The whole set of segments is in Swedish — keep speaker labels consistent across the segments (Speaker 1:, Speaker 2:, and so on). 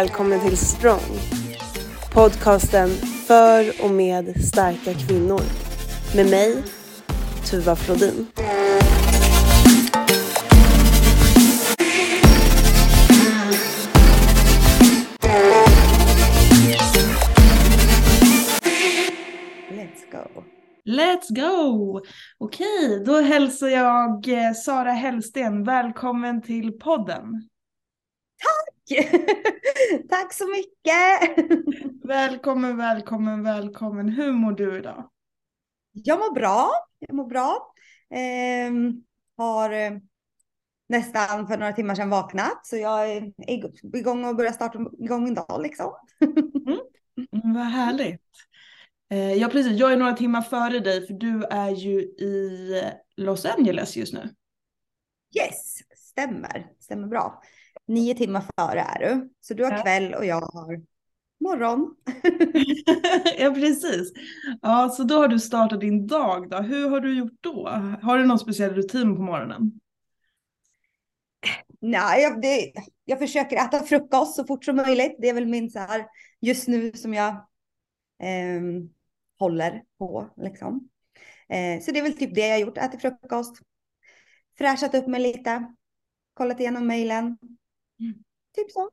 Speaker 1: välkommen till Strong. Podcasten för och med starka kvinnor. Med mig, Tuva Flodin.
Speaker 2: Let's go.
Speaker 3: Let's go! Okej, då hälsar jag eh, Sara Hellsten välkommen till podden.
Speaker 2: Tack så mycket.
Speaker 3: Välkommen, välkommen, välkommen. Hur mår du idag?
Speaker 2: Jag mår bra. Jag mår bra. Ehm, har eh, nästan för några timmar sedan vaknat så jag är igång och börjar starta igång en dag liksom.
Speaker 3: Mm, vad härligt. Eh, ja, precis. Jag är några timmar före dig för du är ju i Los Angeles just nu.
Speaker 2: Yes, stämmer. Stämmer bra. Nio timmar före är du. Så du har
Speaker 3: Ja.
Speaker 2: kväll och jag har morgon.
Speaker 3: ja, precis. Ja, så då har du startat din dag då. Hur har du gjort då? Har du någon speciell rutin på morgonen?
Speaker 2: Nej, jag, det, jag försöker äta frukost så fort som möjligt. Det är väl min så här just nu som jag ehm, håller på liksom. Eh, så det är väl typ det jag har gjort. Ätit frukost, fräschat upp mig lite, kollat igenom mejlen.
Speaker 3: Mm.
Speaker 2: Typ så.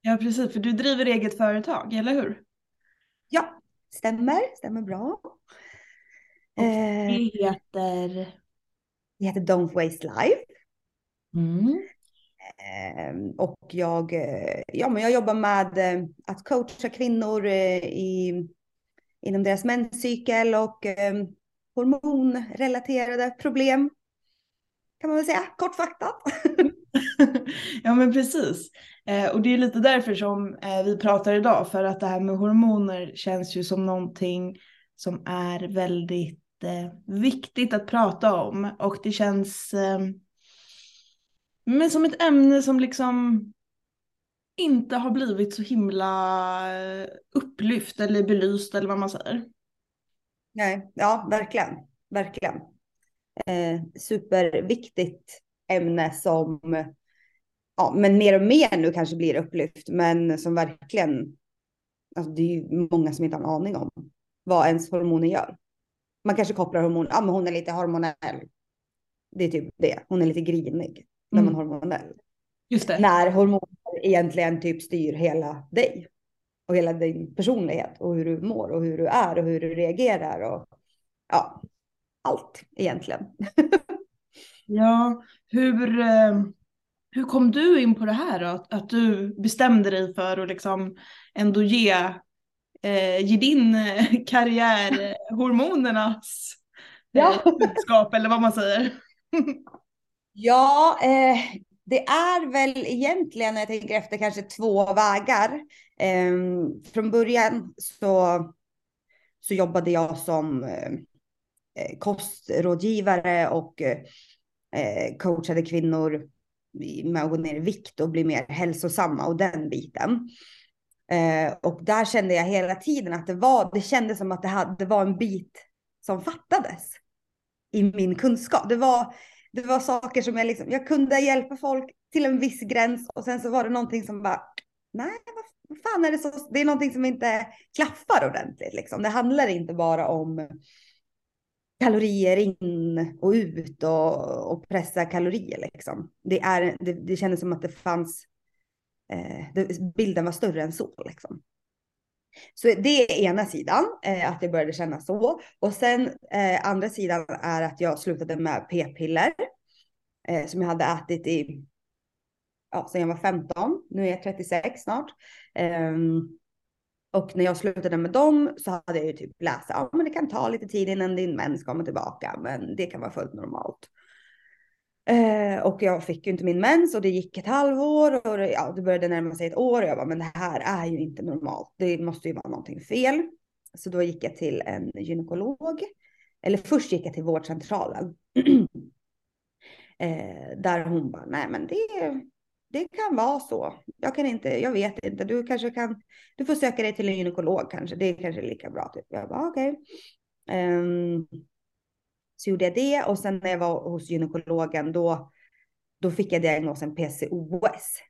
Speaker 3: Ja, precis, för du driver eget företag, eller hur?
Speaker 2: Ja, stämmer, stämmer bra.
Speaker 3: Och
Speaker 2: Eh,
Speaker 3: det heter...
Speaker 2: det heter Don't Waste Life.
Speaker 3: Mm.
Speaker 2: Ehm, och jag, eh, ja, men jag jobbar med eh, att coacha kvinnor eh, i, inom deras menscykel och eh, hormonrelaterade problem. Kan man väl säga, kortfattat.
Speaker 3: ja men precis. Eh, och det är lite därför som eh, vi pratar idag. För att det här med hormoner känns ju som någonting som är väldigt eh, viktigt att prata om. Och det känns eh, men som ett ämne som liksom inte har blivit så himla eh, upplyft eller belyst eller vad man säger.
Speaker 2: Nej, ja, verkligen, verkligen. Eh, superviktigt ämne som, ja, men mer och mer nu kanske blir upplyft, men som verkligen, alltså det är ju många som inte har en aning om vad ens hormoner gör. Man kanske kopplar hormon, ja men hon är lite hormonell. Det är typ det, hon är lite grinig när man är
Speaker 3: Mm.
Speaker 2: hormonell.
Speaker 3: Just det.
Speaker 2: När hormoner egentligen typ styr hela dig och hela din personlighet och hur du mår och hur du är och hur du reagerar och ja, allt egentligen.
Speaker 3: Ja, hur, eh, hur kom du in på det här då? Att, att du bestämde dig för att liksom ändå ge, eh, ge din eh, karriär hormonernas
Speaker 2: Ja.
Speaker 3: budskap eller vad man säger.
Speaker 2: Ja, eh, det är väl egentligen när jag tänker efter kanske två vägar. Eh, från början så, så jobbade jag som kostrådgivare och Eh, coachade kvinnor med att gå ner i vikt och bli mer hälsosamma och den biten. Eh, och där kände jag hela tiden att det var, det kändes som att det, hade, det var en bit som fattades i min kunskap. Det var, det var saker som jag liksom, jag kunde hjälpa folk till en viss gräns och sen så var det någonting som bara, nej, vad, vad fan är det så, det är någonting som inte klaffar ordentligt liksom. Det handlar inte bara om kalorier in och ut och, och pressa kalorier liksom. Det, är, det, det kändes som att det fanns, eh, det, bilden var större än så liksom. Så det är ena sidan, eh, att det började kännas så. Och sen eh, andra sidan är att jag slutade med p-piller. Eh, som jag hade ätit i, ja, sen jag var 15. Nu är jag 36 snart. Ehm, och när jag slutade med dem så hade jag ju typ läst, ja men det kan ta lite tid innan din mens kommer tillbaka, men det kan vara fullt normalt. Eh, och jag fick ju inte min mens och det gick ett halvår och det, ja, det började närma sig ett år och jag bara, men det här är ju inte normalt. Det måste ju vara någonting fel. Så då gick jag till en gynekolog. Eller först gick jag till vårdcentralen. eh, där hon bara, nej men det, det kan vara så. Jag kan inte, jag vet inte. Du kanske kan, du får söka dig till en gynekolog kanske. Det är kanske lika bra. Typ. Jag bara ah, okej. Ehm, så gjorde jag det och sen när jag var hos gynekologen då, då fick jag diagnosen PCOS.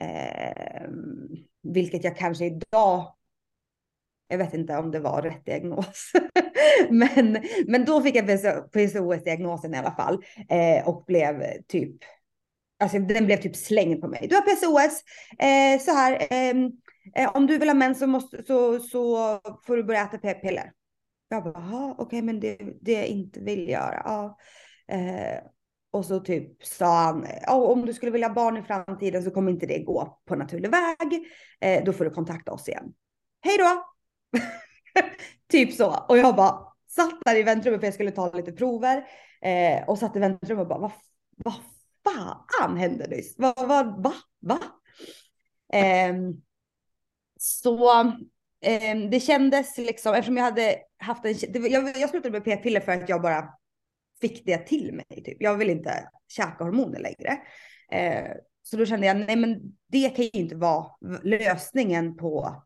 Speaker 2: Um, ehm, vilket jag kanske idag, jag vet inte om det var rätt diagnos, men, men då fick jag PCOS-diagnosen i alla fall eh, och blev typ, alltså den blev typ slängd på mig. Du har PCOS, eh, så här, ehm, eh, om du vill ha mens så, måste, så, så får du börja äta p-piller. Jag bara, okej, okay, men det, det jag inte vill göra. Ja. Eh, och så typ sa han, om du skulle vilja ha barn i framtiden så kommer inte det gå på naturlig väg. Eh, då får du kontakta oss igen. Hej då! typ så. Och jag bara satt där i väntrummet för jag skulle ta lite prover. Eh, och satt i väntrummet och bara, vad, vad fan hände nyss? Vad, vad, va? Va? Eh, så eh, det kändes liksom, eftersom jag hade haft en, det, jag, jag slutade med p-piller för att jag bara fick det till mig. Typ. Jag vill inte käka hormoner längre. Eh, så då kände jag, nej men det kan ju inte vara lösningen på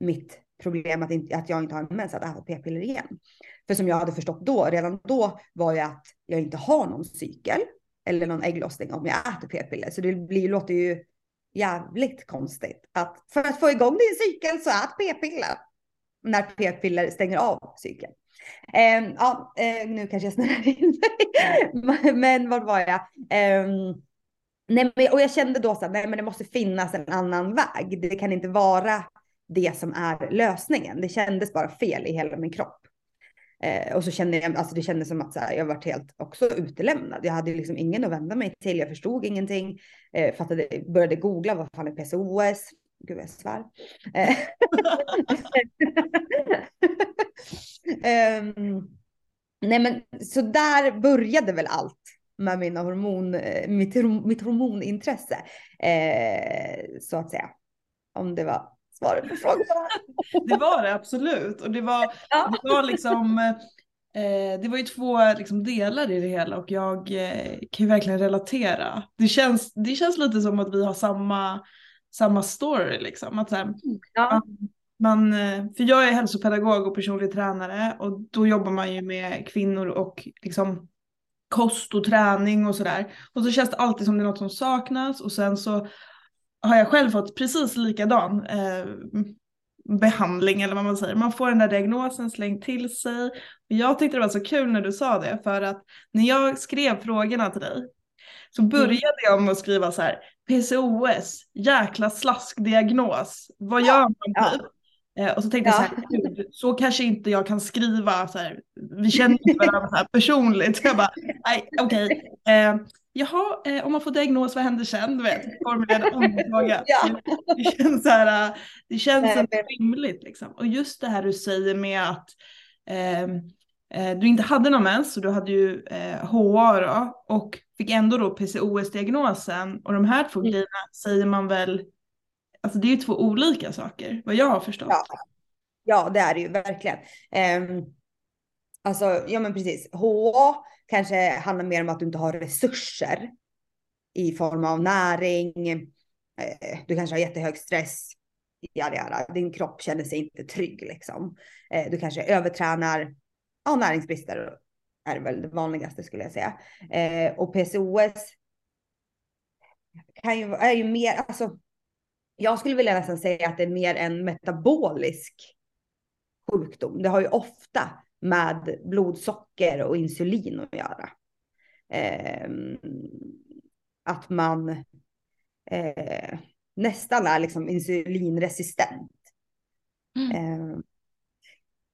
Speaker 2: mitt problem att, inte, att jag inte har en mens, att äta p-piller igen. För som jag hade förstått då, redan då var ju att jag inte har någon cykel eller någon ägglossning om jag äter p-piller. Så det blir, låter ju jävligt konstigt att för att få igång din cykel så ät p-piller. När p-piller stänger av cykeln. Eh, ja, eh, nu kanske jag snurrar in mig. men vad var jag? Eh, nej, och jag kände då så att nej, men det måste finnas en annan väg. Det kan inte vara det som är lösningen. Det kändes bara fel i hela min kropp. Eh, och så kände jag, alltså det kändes som att så här, jag varit helt också utelämnad. Jag hade liksom ingen att vända mig till. Jag förstod ingenting. Eh, fattade, började googla vad fan är PCOS? Gud jag svär. um, nej men så där började väl allt med mina hormon, eh, mitt, mitt hormonintresse. Eh, så att säga. Om det var svaret på frågan.
Speaker 3: det var det absolut. Och det var, ja. det var liksom eh, det var ju två liksom, delar i det hela och jag eh, kan ju verkligen relatera. Det känns, det känns lite som att vi har samma samma story liksom. Att här, ja. man, för jag är hälsopedagog och personlig tränare och då jobbar man ju med kvinnor och liksom kost och träning och sådär. Och så känns det alltid som det är något som saknas och sen så har jag själv fått precis likadan eh, behandling eller vad man säger. Man får den där diagnosen slängd till sig. Och jag tyckte det var så kul när du sa det för att när jag skrev frågorna till dig så mm. började jag med att skriva så här, PCOS, jäkla slaskdiagnos, vad gör man typ? Ja. Och så tänkte ja. jag så här, så kanske inte jag kan skriva så här, vi känner inte varandra så här personligt. Så jag bara, nej okej. Okay. Eh, jaha, eh, om man får diagnos, vad händer sen? Du vet, formulerade omfråga. Ja. Det känns, så här, det känns rimligt liksom. Och just det här du säger med att eh, Eh, du inte hade någon mens, så du hade ju eh, HA då, och fick ändå då PCOS-diagnosen. Och de här två mm. grejerna säger man väl, alltså det är ju två olika saker, vad jag har förstått.
Speaker 2: Ja, ja det är det ju verkligen. Eh, alltså, ja men precis. HA kanske handlar mer om att du inte har resurser i form av näring. Eh, du kanske har jättehög stress. Jada, jada. Din kropp känner sig inte trygg liksom. Eh, du kanske övertränar ja, näringsbrister är väl det vanligaste skulle jag säga. Eh, och PCOS kan ju, är ju mer, alltså, jag skulle vilja nästan säga att det är mer en metabolisk sjukdom. Det har ju ofta med blodsocker och insulin att göra. Eh, att man eh, nästan är liksom insulinresistent. Mm. Eh,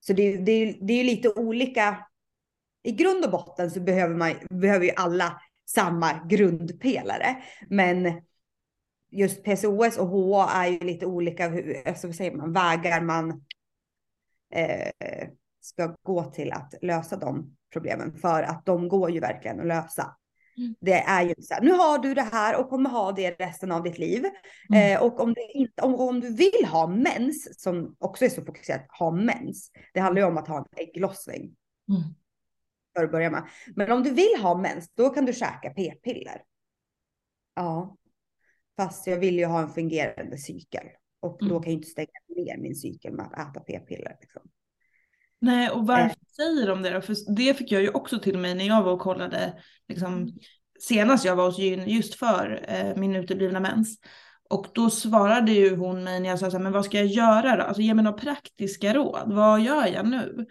Speaker 2: så det, det, det är ju lite olika. I grund och botten så behöver man behöver ju alla samma grundpelare, men just PCOS och HA är ju lite olika, alltså vad säger man, vägar man eh, ska gå till att lösa de problemen för att de går ju verkligen att lösa. Mm. Det är ju så här, nu har du det här och kommer ha det resten av ditt liv. Mm. Eh, och om, det inte, om, om, du vill ha mens, som också är så fokuserat, ha mens. Det handlar ju om att ha en ägglossning. Mm. För att börja med. Men om du vill ha mens, då kan du käka p-piller. Ja. Fast jag vill ju ha en fungerande cykel. Och då mm. kan jag inte stänga ner min cykel med att äta p-piller. Liksom.
Speaker 3: Nej, och varför säger de det då? För det fick jag ju också till mig när jag var och kollade liksom, senast jag var hos gyn just för eh, min uteblivna mens. Och då svarade ju hon mig när jag sa så här, men vad ska jag göra då? Alltså ge mig några praktiska råd. Vad gör jag nu?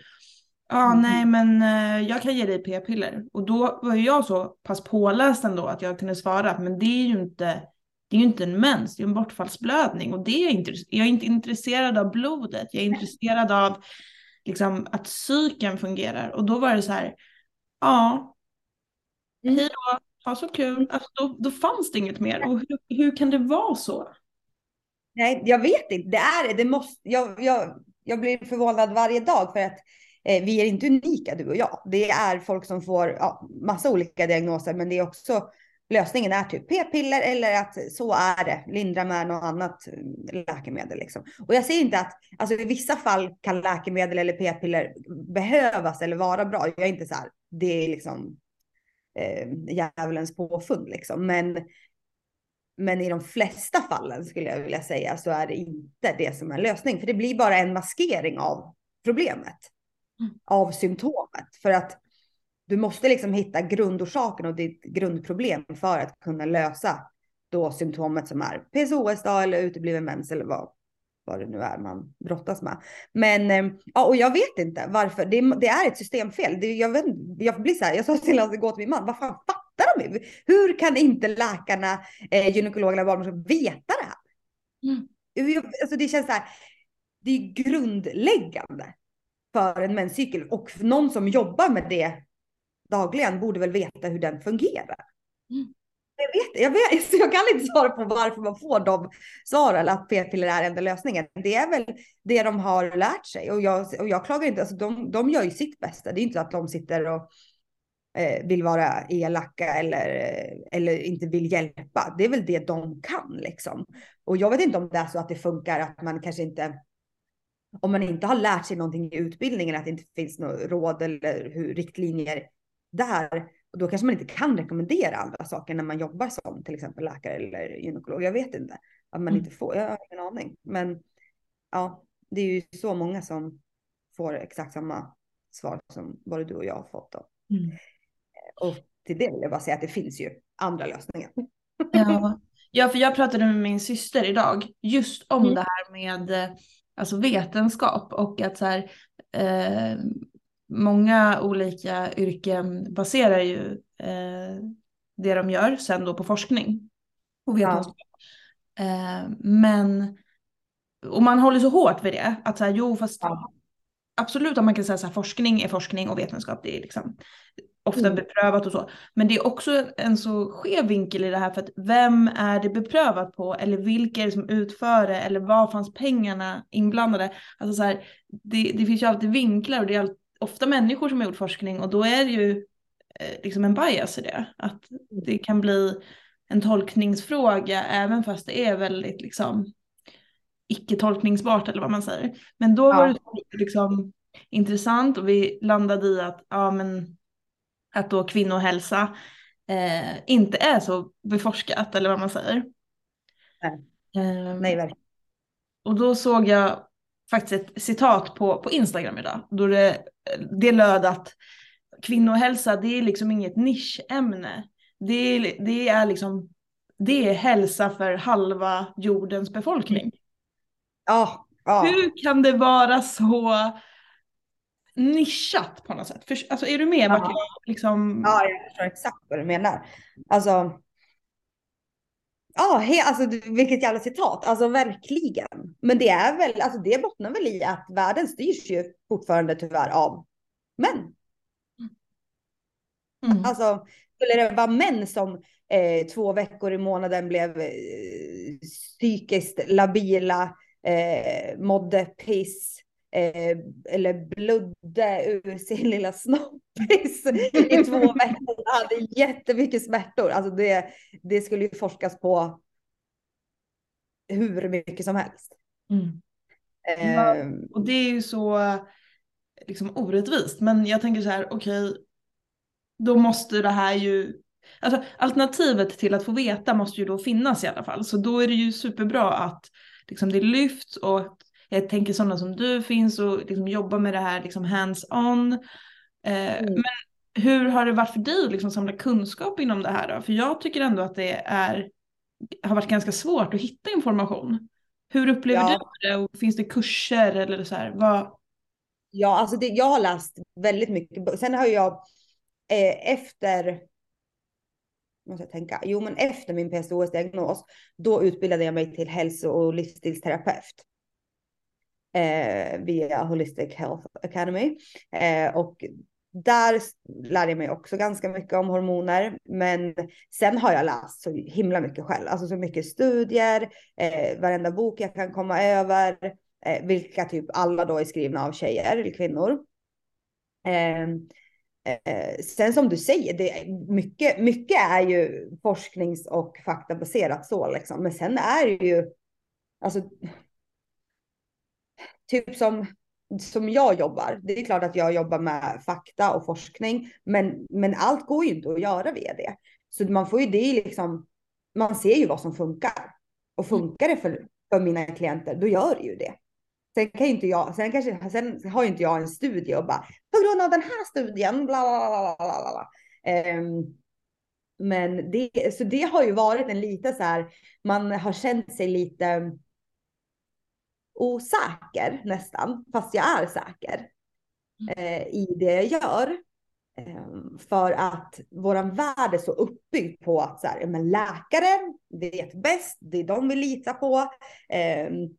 Speaker 3: Ja,
Speaker 2: Mm.
Speaker 3: nej, men eh, jag kan ge dig p-piller. Och då var ju jag så pass påläst ändå att jag kunde svara, men det är ju inte, det är ju inte en mens, det är en bortfallsblödning. Och det är jag, inte, jag är inte intresserad av blodet, jag är intresserad av liksom, att psyken fungerar. Och då var det så här, ja,
Speaker 2: Mm.
Speaker 3: hej då, ha så kul. Alltså, då, då fanns det inget mer. Och hur, hur kan det vara så?
Speaker 2: Nej, jag vet inte. Det är det. Måste, jag, jag, jag blir förvånad varje dag för att eh, vi är inte unika du och jag. Det är folk som får ja, massa olika diagnoser, men det är också lösningen är typ p-piller eller att så är det. Lindra med något annat läkemedel liksom. Och jag säger inte att alltså i vissa fall kan läkemedel eller p-piller behövas eller vara bra. Jag är inte så här. Det är liksom eh, djävulens påfund liksom, men men i de flesta fallen skulle jag vilja säga så är det inte det som är lösning. För det blir bara en maskering av problemet.
Speaker 3: Mm.
Speaker 2: Av symptomet. För att du måste liksom hitta grundorsaken och ditt grundproblem för att kunna lösa då symptomet som är PCOS då, eller utebliven mens eller vad, vad det nu är man brottas med. Men eh, ja, och jag vet inte varför. Det, det är ett systemfel. Det, jag, vet, jag blir så här, jag sa till honom igår till min man, vad fan fattar de? Hur kan inte läkarna, eh, gynekologerna, barnmorskorna veta det här?
Speaker 3: Mm.
Speaker 2: Jag- Alltså det känns så här, det är grundläggande för en menscykel och någon som jobbar med det dagligen borde väl veta hur den fungerar.
Speaker 3: Mm.
Speaker 2: Jag, vet, jag, vet, så jag kan inte svara på varför man får de svaren, att p-piller är enda lösningen. Det är väl det de har lärt sig och jag, och jag klagar inte, alltså de, de gör ju sitt bästa. Det är inte att de sitter och eh, vill vara elaka eller, eller inte vill hjälpa. Det är väl det de kan liksom. Och jag vet inte om det är så att det funkar att man kanske inte om man inte har lärt sig någonting i utbildningen, att det inte finns några råd eller hur, riktlinjer där, och då kanske man inte kan rekommendera andra saker när man jobbar som till exempel läkare eller gynekolog. Jag vet inte. Att man
Speaker 3: Mm.
Speaker 2: inte får, jag har ingen aning. Men ja, det är ju så många som får exakt samma svar som både du och jag har fått.
Speaker 3: Mm.
Speaker 2: Och till det vill jag bara säga att det finns ju andra lösningar.
Speaker 3: Ja. ja, för jag pratade med min syster idag just om
Speaker 2: Mm.
Speaker 3: det här med eh, alltså vetenskap och att så här, eh, många olika yrken baserar ju eh, det de gör sen då på forskning och vetenskap. Eh, men, och man håller så hårt vid det, att så här, jo fast
Speaker 2: Ja.
Speaker 3: absolut att man kan säga så här, forskning är forskning och vetenskap det är liksom ofta
Speaker 2: Mm.
Speaker 3: beprövat och så. Men det är också en så skev vinkel i det här för att vem är det beprövat på eller vilka är det som utför det eller var fanns pengarna inblandade? Alltså så här, det, det finns ju alltid vinklar och det är all, ofta människor som har gjort forskning och då är det ju eh, liksom en bias i det. Att det kan bli en tolkningsfråga även fast det är väldigt liksom icke-tolkningsbart eller vad man säger. Men då var
Speaker 2: Ja.
Speaker 3: det liksom intressant och vi landade i att, ja, men, att då kvinnohälsa eh, inte är så beforskat eller vad man säger.
Speaker 2: Nej.
Speaker 3: Eh,
Speaker 2: Nej, verkligen.
Speaker 3: och då såg jag faktiskt ett citat på, på Instagram idag. Då det, det löd att kvinnohälsa det är liksom inget nischämne. Det det är liksom det är hälsa för halva jordens befolkning.
Speaker 2: Ja, ja.
Speaker 3: Hur kan det vara så nischat på något sätt? För, alltså, är du med
Speaker 2: Ja.
Speaker 3: liksom...
Speaker 2: Ja, jag förstår exakt vad du menar. Alltså. Ja, he, alltså vilket jävla citat. Alltså verkligen. Men det är väl, alltså det bottnar väl i att världen styrs ju fortfarande tyvärr av män.
Speaker 3: Mm.
Speaker 2: Alltså skulle det vara män som eh, två veckor i månaden blev eh, psykiskt labila, eh, mådde piss eh, eller blödde ur sin lilla snoppis i två veckor och hade jättemycket smärtor. Alltså det, det skulle ju forskas på hur mycket som helst.
Speaker 3: Mm. Ja.
Speaker 2: Eh,
Speaker 3: Och det är ju så liksom orättvist. Men jag tänker så här, okej, då måste det här ju, alltså alternativet till att få veta måste ju då finnas i alla fall. Så då är det ju superbra att liksom det lyfts och att jag tänker sådana som du finns och liksom jobbar med det här liksom hands on. Eh,
Speaker 2: Mm.
Speaker 3: Men hur har det varit för dig att liksom samla kunskap inom det här då? För jag tycker ändå att det är, har varit ganska svårt att hitta information. Hur upplever
Speaker 2: Ja.
Speaker 3: du det? Och finns det kurser eller så här? Vad,
Speaker 2: Ja, alltså det, jag har läst väldigt mycket. Sen har jag eh, efter, måste jag tänka, jo men efter min PCOS-diagnos, då utbildade jag mig till hälso och livsstilsterapeut. Eh, via Holistic Health Academy. Eh, och där lärde jag mig också ganska mycket om hormoner. Men sen har jag läst så himla mycket själv, alltså så mycket studier, eh, varenda bok jag kan komma över eh, vilka typ alla då är skrivna av tjejer eller kvinnor. Eh, eh, sen som du säger, det är mycket, mycket är ju forsknings och faktabaserat så liksom. Men sen är det ju, alltså, typ som, som jag jobbar. Det är klart att jag jobbar med fakta och forskning, men, men allt går ju inte att göra via det. Så man får ju det liksom, man ser ju vad som funkar. Och funkar det för, för mina klienter, då gör det ju det. Sen kan inte jag, sen kanske, sen har ju inte jag en studie och bara på grund av den här studien, bla bla bla bla bla. Ehm, men det, så det har ju varit en lite så här, man har känt sig lite osäker nästan, fast jag är säker eh, i det jag gör. Ehm, för att våran värld är så uppbyggd på att så här, men läkare vet bäst, det är de vi litar på. Ehm,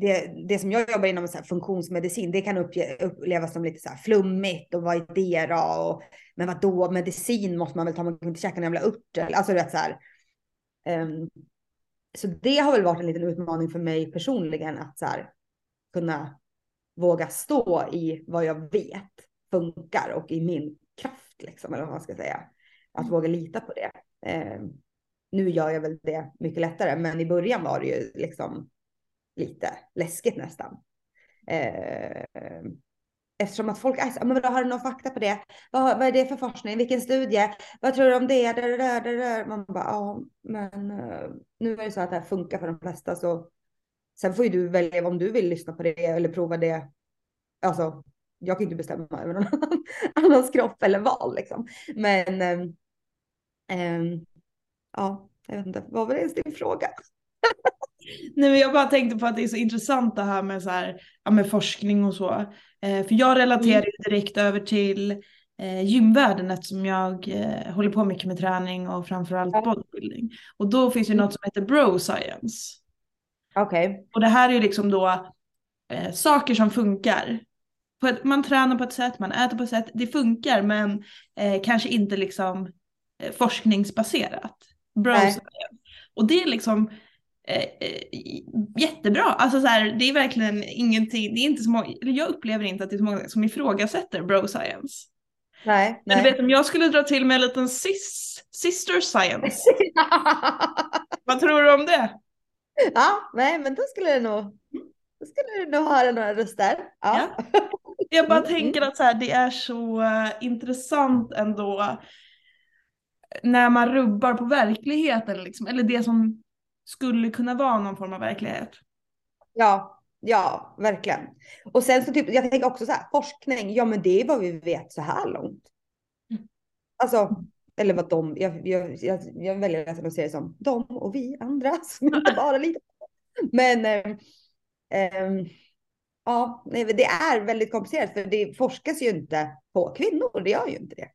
Speaker 2: det, det som jag jobbar inom så här funktionsmedicin, det kan uppge, upplevas som lite så här flummigt och vad är det då? Och, men vad då medicin måste man väl ta, man kan inte käka en jävla ört. Alltså du vet så här. Ehm, så det har väl varit en liten utmaning för mig personligen att så här, kunna våga stå i vad jag vet funkar och i min kraft liksom, eller vad man ska säga. Att våga lita på det. Eh, nu gör jag väl det mycket lättare, men i början var det ju liksom lite läskigt nästan. Eh, eftersom att folk är men vadå, har du någon fakta på det? Vad, vad är det för forskning? Vilken studie? Vad tror du om det? Där, där, där, där. Man bara, ja, men eh, nu är det så att det här funkar för de flesta så sen får ju du välja om du vill lyssna på det eller prova det. Alltså, jag kan inte bestämma över någon annan, annans kropp eller val liksom. Men ehm, ehm, ja, jag vet inte, vad var det ens din fråga?
Speaker 3: Nej, men jag bara tänkte på att det är så intressant det här med, så här, ja, med forskning och så. Eh, för jag relaterar
Speaker 2: Mm.
Speaker 3: direkt över till eh, gymvärlden eftersom jag eh, håller på mycket med träning och framförallt
Speaker 2: Ja.
Speaker 3: bodybuilding. Och då finns ju något som heter bro science.
Speaker 2: Okej,
Speaker 3: Och det här är liksom då eh, saker som funkar. Ett, man tränar på ett sätt, man äter på ett sätt, det funkar men eh, kanske inte liksom eh, forskningsbaserat. Bro
Speaker 2: Nej.
Speaker 3: science. Och det är liksom jättebra. Alltså så här, det är verkligen ingenting, det är inte så många, eller jag upplever inte att det är så många som ifrågasätter bro science.
Speaker 2: nej,
Speaker 3: Men du
Speaker 2: nej.
Speaker 3: vet om jag skulle dra till med en liten sis, sister science, vad tror du om det?
Speaker 2: ja, nej, men då skulle det nog, då skulle du nog höra några röster. Ja.
Speaker 3: Jag bara
Speaker 2: Mm,
Speaker 3: tänker att så här, det är så eh, intressant ändå när man rubbar på verkligheten liksom, eller det som skulle kunna vara någon form av verklighet.
Speaker 2: Ja, ja, verkligen. Och sen så typ, jag tänker också så här, forskning, ja men det är vad vi vet så här långt.
Speaker 3: Mm.
Speaker 2: Alltså, eller vad de, jag, jag, jag, jag väljer att se det som de och vi andra som inte bara lite. Men ehm, ehm, ja, nej, det är väldigt komplicerat för det forskas ju inte på kvinnor, det gör ju inte det.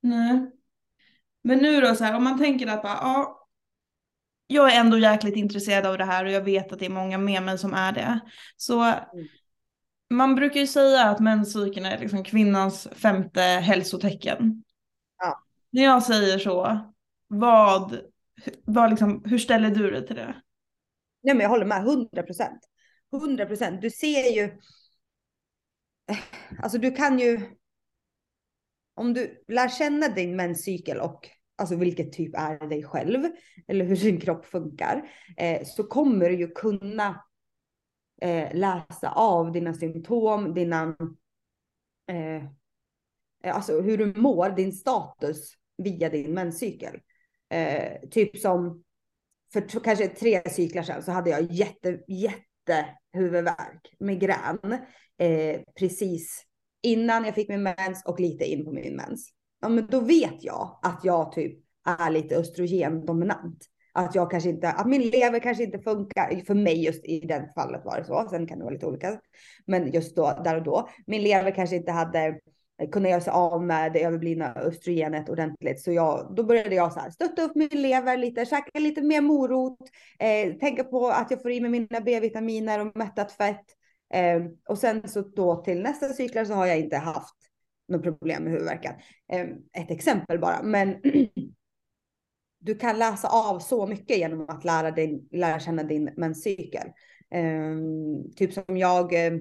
Speaker 3: Nej. Men nu då så här, om man tänker att bara, ja, jag är ändå jäkligt intresserad av det här och jag vet att det är många med mig som är det. Så man brukar ju säga att menscykeln är liksom kvinnans femte hälsotecken.
Speaker 2: Ja.
Speaker 3: När jag säger så, vad, vad liksom, hur ställer du dig till det?
Speaker 2: Nej, men jag håller med 100 procent. 100 procent. Du ser ju. Alltså du kan ju. Om du lär känna din menscykel och alltså vilket typ är dig själv eller hur din kropp funkar eh, så kommer du ju kunna eh, läsa av dina symptom, dina. Eh, eh alltså hur du mår, din status via din menscykel. Eh, typ som för kanske tre cyklar sedan så hade jag jätte, jätte huvudvärk, migrän, eh, precis innan jag fick min mens och lite in på min mens. Ja, men då vet jag att jag typ är lite östrogendominant. Att jag kanske inte, att min lever kanske inte funkar. För mig just i det fallet var det så. Sen kan det vara lite olika. Men just då, där och då. Min lever kanske inte hade kunnat göra sig av med det överblivna östrogenet ordentligt. Så jag, då började jag så här, stötta upp min lever lite, käka lite mer morot, eh, tänka på att jag får i mig mina B-vitaminer och mättat fett. Eh, och sen så då till nästa cyklar så har jag inte haft något problem med huvudvärken. Ehm, ett exempel bara, men du kan läsa av så mycket genom att lära, dig, lära känna din menscykel. Ehm, typ som jag eh,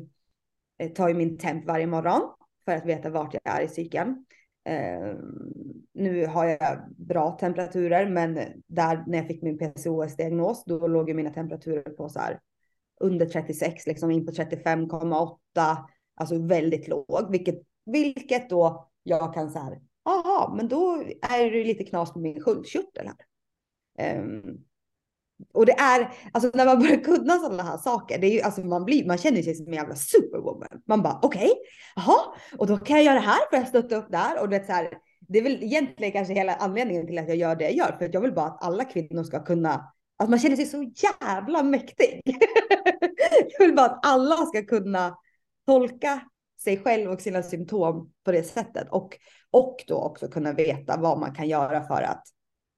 Speaker 2: tar ju min temp varje morgon för att veta vart jag är i cykeln. Ehm, nu har jag bra temperaturer, men där när jag fick min PCOS-diagnos, då låg ju mina temperaturer på så här under 36, liksom in på 35,8, alltså väldigt låg, vilket, vilket då jag kan så här, jaha, men då är det lite knas på min sköldkörtel här. Um, och det är, alltså när man börjar kunna sådana här saker, det är ju, alltså man blir, man känner sig som en jävla superwoman. Man bara okej, okay, jaha, och då kan jag göra det här för att stötta upp där och det är så här, det är väl egentligen kanske hela anledningen till att jag gör det jag gör, för att jag vill bara att alla kvinnor ska kunna, att man känner sig så jävla mäktig. jag vill bara att alla ska kunna tolka sig själv och sina symptom på det sättet och, och då också kunna veta vad man kan göra för att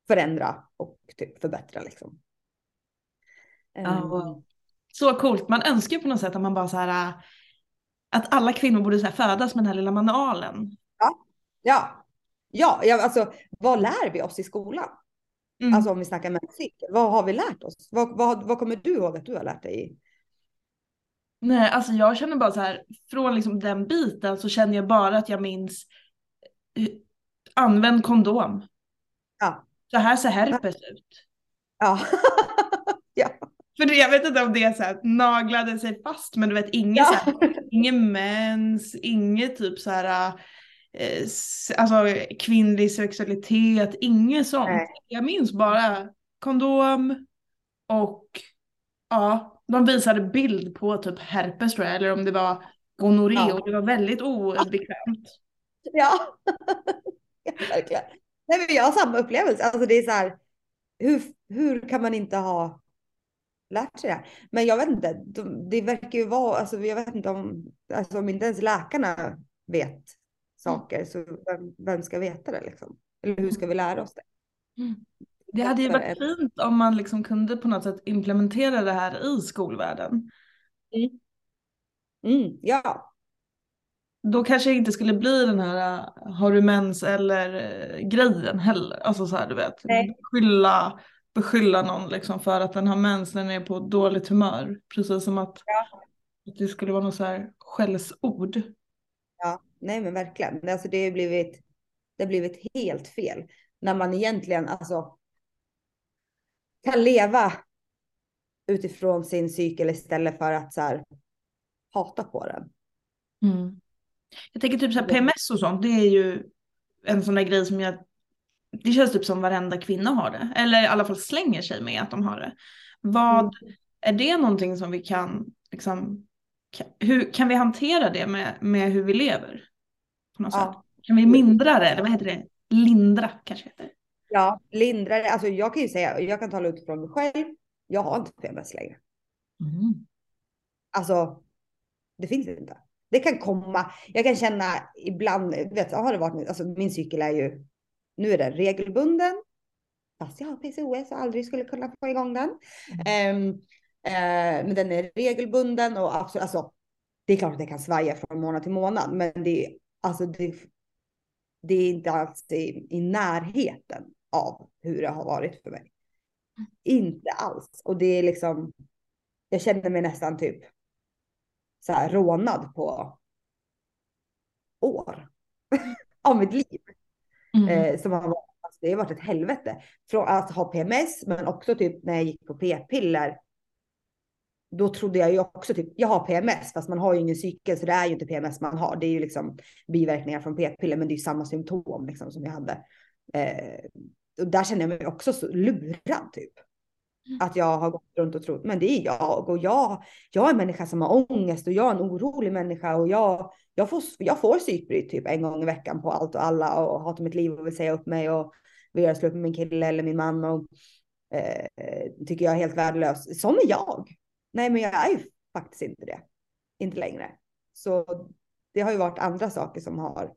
Speaker 2: förändra och typ förbättra liksom.
Speaker 3: Ja, ehm. så coolt. Man önskar på något sätt att man bara så här äh, att alla kvinnor borde så här födas med den här lilla manualen.
Speaker 2: Ja, ja, ja, ja alltså vad lär vi oss i skolan? Mm. Alltså om vi snackar med cykel, vad har vi lärt oss? Vad, vad, vad kommer du ihåg att du har lärt dig?
Speaker 3: Nej, alltså jag känner bara så här, från liksom den biten så känner jag bara att jag minns eh, använd kondom.
Speaker 2: Ja.
Speaker 3: Så här ser herpes ut.
Speaker 2: Ja. ja.
Speaker 3: För jag vet inte om det så här, naglade sig fast men du vet inget ja. så här, ingen mens, inget typ så här eh, alltså kvinnlig sexualitet, inget sånt. Nej. Jag minns bara kondom och ja, de visade bild på typ herpes tror jag, eller om det var gonorré ja. och det var väldigt obekvämt.
Speaker 2: Ja, ja verkligen. Nej, men jag har samma upplevelse. Alltså det är så här, hur, hur kan man inte ha lärt sig det Men jag vet inte, det verkar ju vara, alltså jag vet inte om, alltså om inte ens läkarna vet saker, så vem, vem ska veta det liksom? Eller hur ska vi lära oss det?
Speaker 3: Mm. Det hade ju varit fint om man liksom kunde på något sätt implementera det här i skolvärlden.
Speaker 2: Mm. Mm, ja.
Speaker 3: Då kanske det inte skulle bli den här har du mens eller eh, grejen heller. Alltså så här du vet, Nej. skylla beskylla någon liksom för att den har mens när den är på dåligt humör. Precis som att, ja. att det skulle vara något så här skällsord.
Speaker 2: Ja, nej men verkligen. Alltså det har blivit, det har blivit helt fel. När man egentligen alltså kan leva utifrån sin cykel istället för att så här, hata på den.
Speaker 3: Mm. Jag tänker typ så här PMS och sånt, det är ju en sån där grej som jag det känns typ som varenda kvinna har det. Eller i alla fall slänger sig med att de har det. Vad, mm. Är det någonting som vi kan, liksom, kan, hur, kan vi hantera det med, med hur vi lever? På något ja. sätt? Kan vi mindra det? Eller vad heter det? Lindra kanske heter det.
Speaker 2: Ja, lindra det. Alltså jag kan ju säga, jag kan tala utifrån mig själv. Jag har inte PMS längre. Mm. Alltså, det finns inte. Det kan komma. Jag kan känna ibland, vet, har det varit, alltså min cykel är ju nu är den regelbunden. Fast jag har PCOS och aldrig skulle kunna få igång den. Mm. Um, uh, men den är regelbunden och absolut, alltså, det är klart att det kan svaja från månad till månad, men det är alltså det, det är inte alls i, i närheten av hur det har varit för mig. Mm. Inte alls. Och det är liksom, jag känner mig nästan typ så här rånad på år av mitt liv. Mm. Eh, som har varit, alltså det har varit ett helvete. Från att ha PMS, men också typ när jag gick på p-piller. Då trodde jag ju också typ, jag har PMS, fast man har ju ingen cykel, så det är ju inte PMS man har. Det är ju liksom biverkningar från p-piller, men det är ju samma symptom liksom som jag hade. Eh, och där känner jag mig också så lurad typ. Att jag har gått runt och trott, men det är jag och jag, jag är en människa som har ångest och jag är en orolig människa och jag, jag får, jag får psykbryt typ en gång i veckan på allt och alla och hatar mitt liv och vill säga upp mig och vill göra slut med min kille eller min man och eh, tycker jag är helt värdelös. Sån är jag. Nej, men jag är ju faktiskt inte det. Inte längre. Så det har ju varit andra saker som har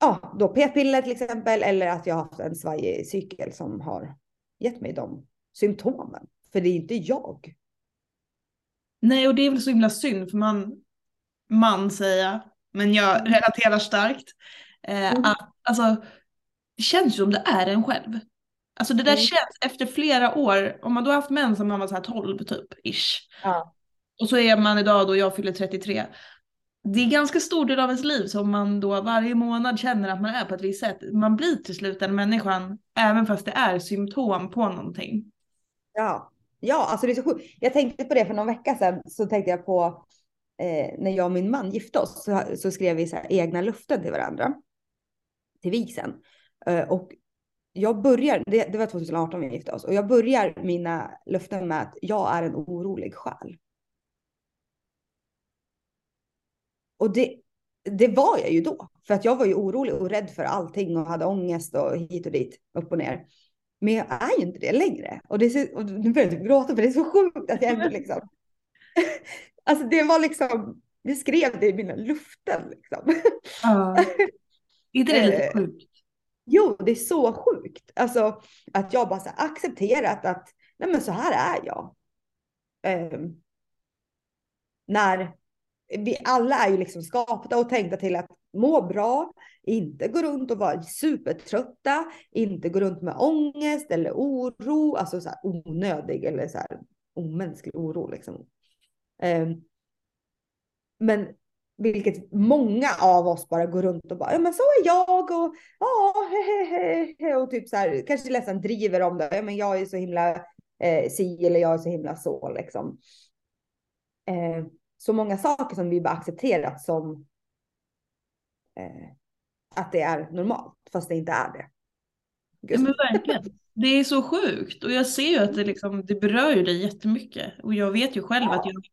Speaker 2: ja, då p-piller till exempel, eller att jag har haft en svajig cykel som har gett mig de symptomen. För det är inte jag.
Speaker 3: Nej, och det är väl så himla synd, för man, man säger men jag mm. relaterar starkt, eh, mm. att alltså, det känns som det är en själv. Alltså det där mm. känns efter flera år, om man då har haft män som man var så här 12 typ, ish.
Speaker 2: Ja.
Speaker 3: Och så är man idag då jag fyller 33 det är ganska stor del av ens liv som man då varje månad känner att man är på ett visst sätt. Man blir till slut den människan, även fast det är symptom på någonting.
Speaker 2: Ja, ja, alltså det är så sjukt. Jag tänkte på det för någon vecka sedan, så tänkte jag på eh, när jag och min man gifte oss, så, så skrev vi så här, egna luften till varandra. Till vigseln. Eh, och jag börjar, det, det var 2018 vi gifte oss, och jag börjar mina luften med att jag är en orolig själ. Och det, det var jag ju då, för att jag var ju orolig och rädd för allting och hade ångest och hit och dit, upp och ner. Men jag är ju inte det längre. Och, det är så, och nu börjar jag gråta för det är så sjukt att jag ändå liksom... alltså det var liksom, vi skrev det i mina luften liksom.
Speaker 3: Ja. Är det lite eh, sjukt?
Speaker 2: Jo, det är så sjukt. Alltså att jag bara så accepterat att nej men så här är jag. Um, när vi alla är ju liksom skapta och tänkta till att må bra, inte gå runt och vara supertrötta, inte gå runt med ångest eller oro, alltså så här onödig eller så här omänsklig oro liksom. Ehm, men vilket många av oss bara går runt och bara, ja men så är jag och ja, hehehe och typ så här, kanske nästan driver om det, ja men jag är så himla eh, si eller jag är så himla så liksom. Eh, så många saker som vi bara accepterat som eh, att det är normalt, fast det inte är det.
Speaker 3: Ja, men verkligen. Det är så sjukt och jag ser ju att det, liksom, det berör ju dig jättemycket och jag vet ju själv ja. att jag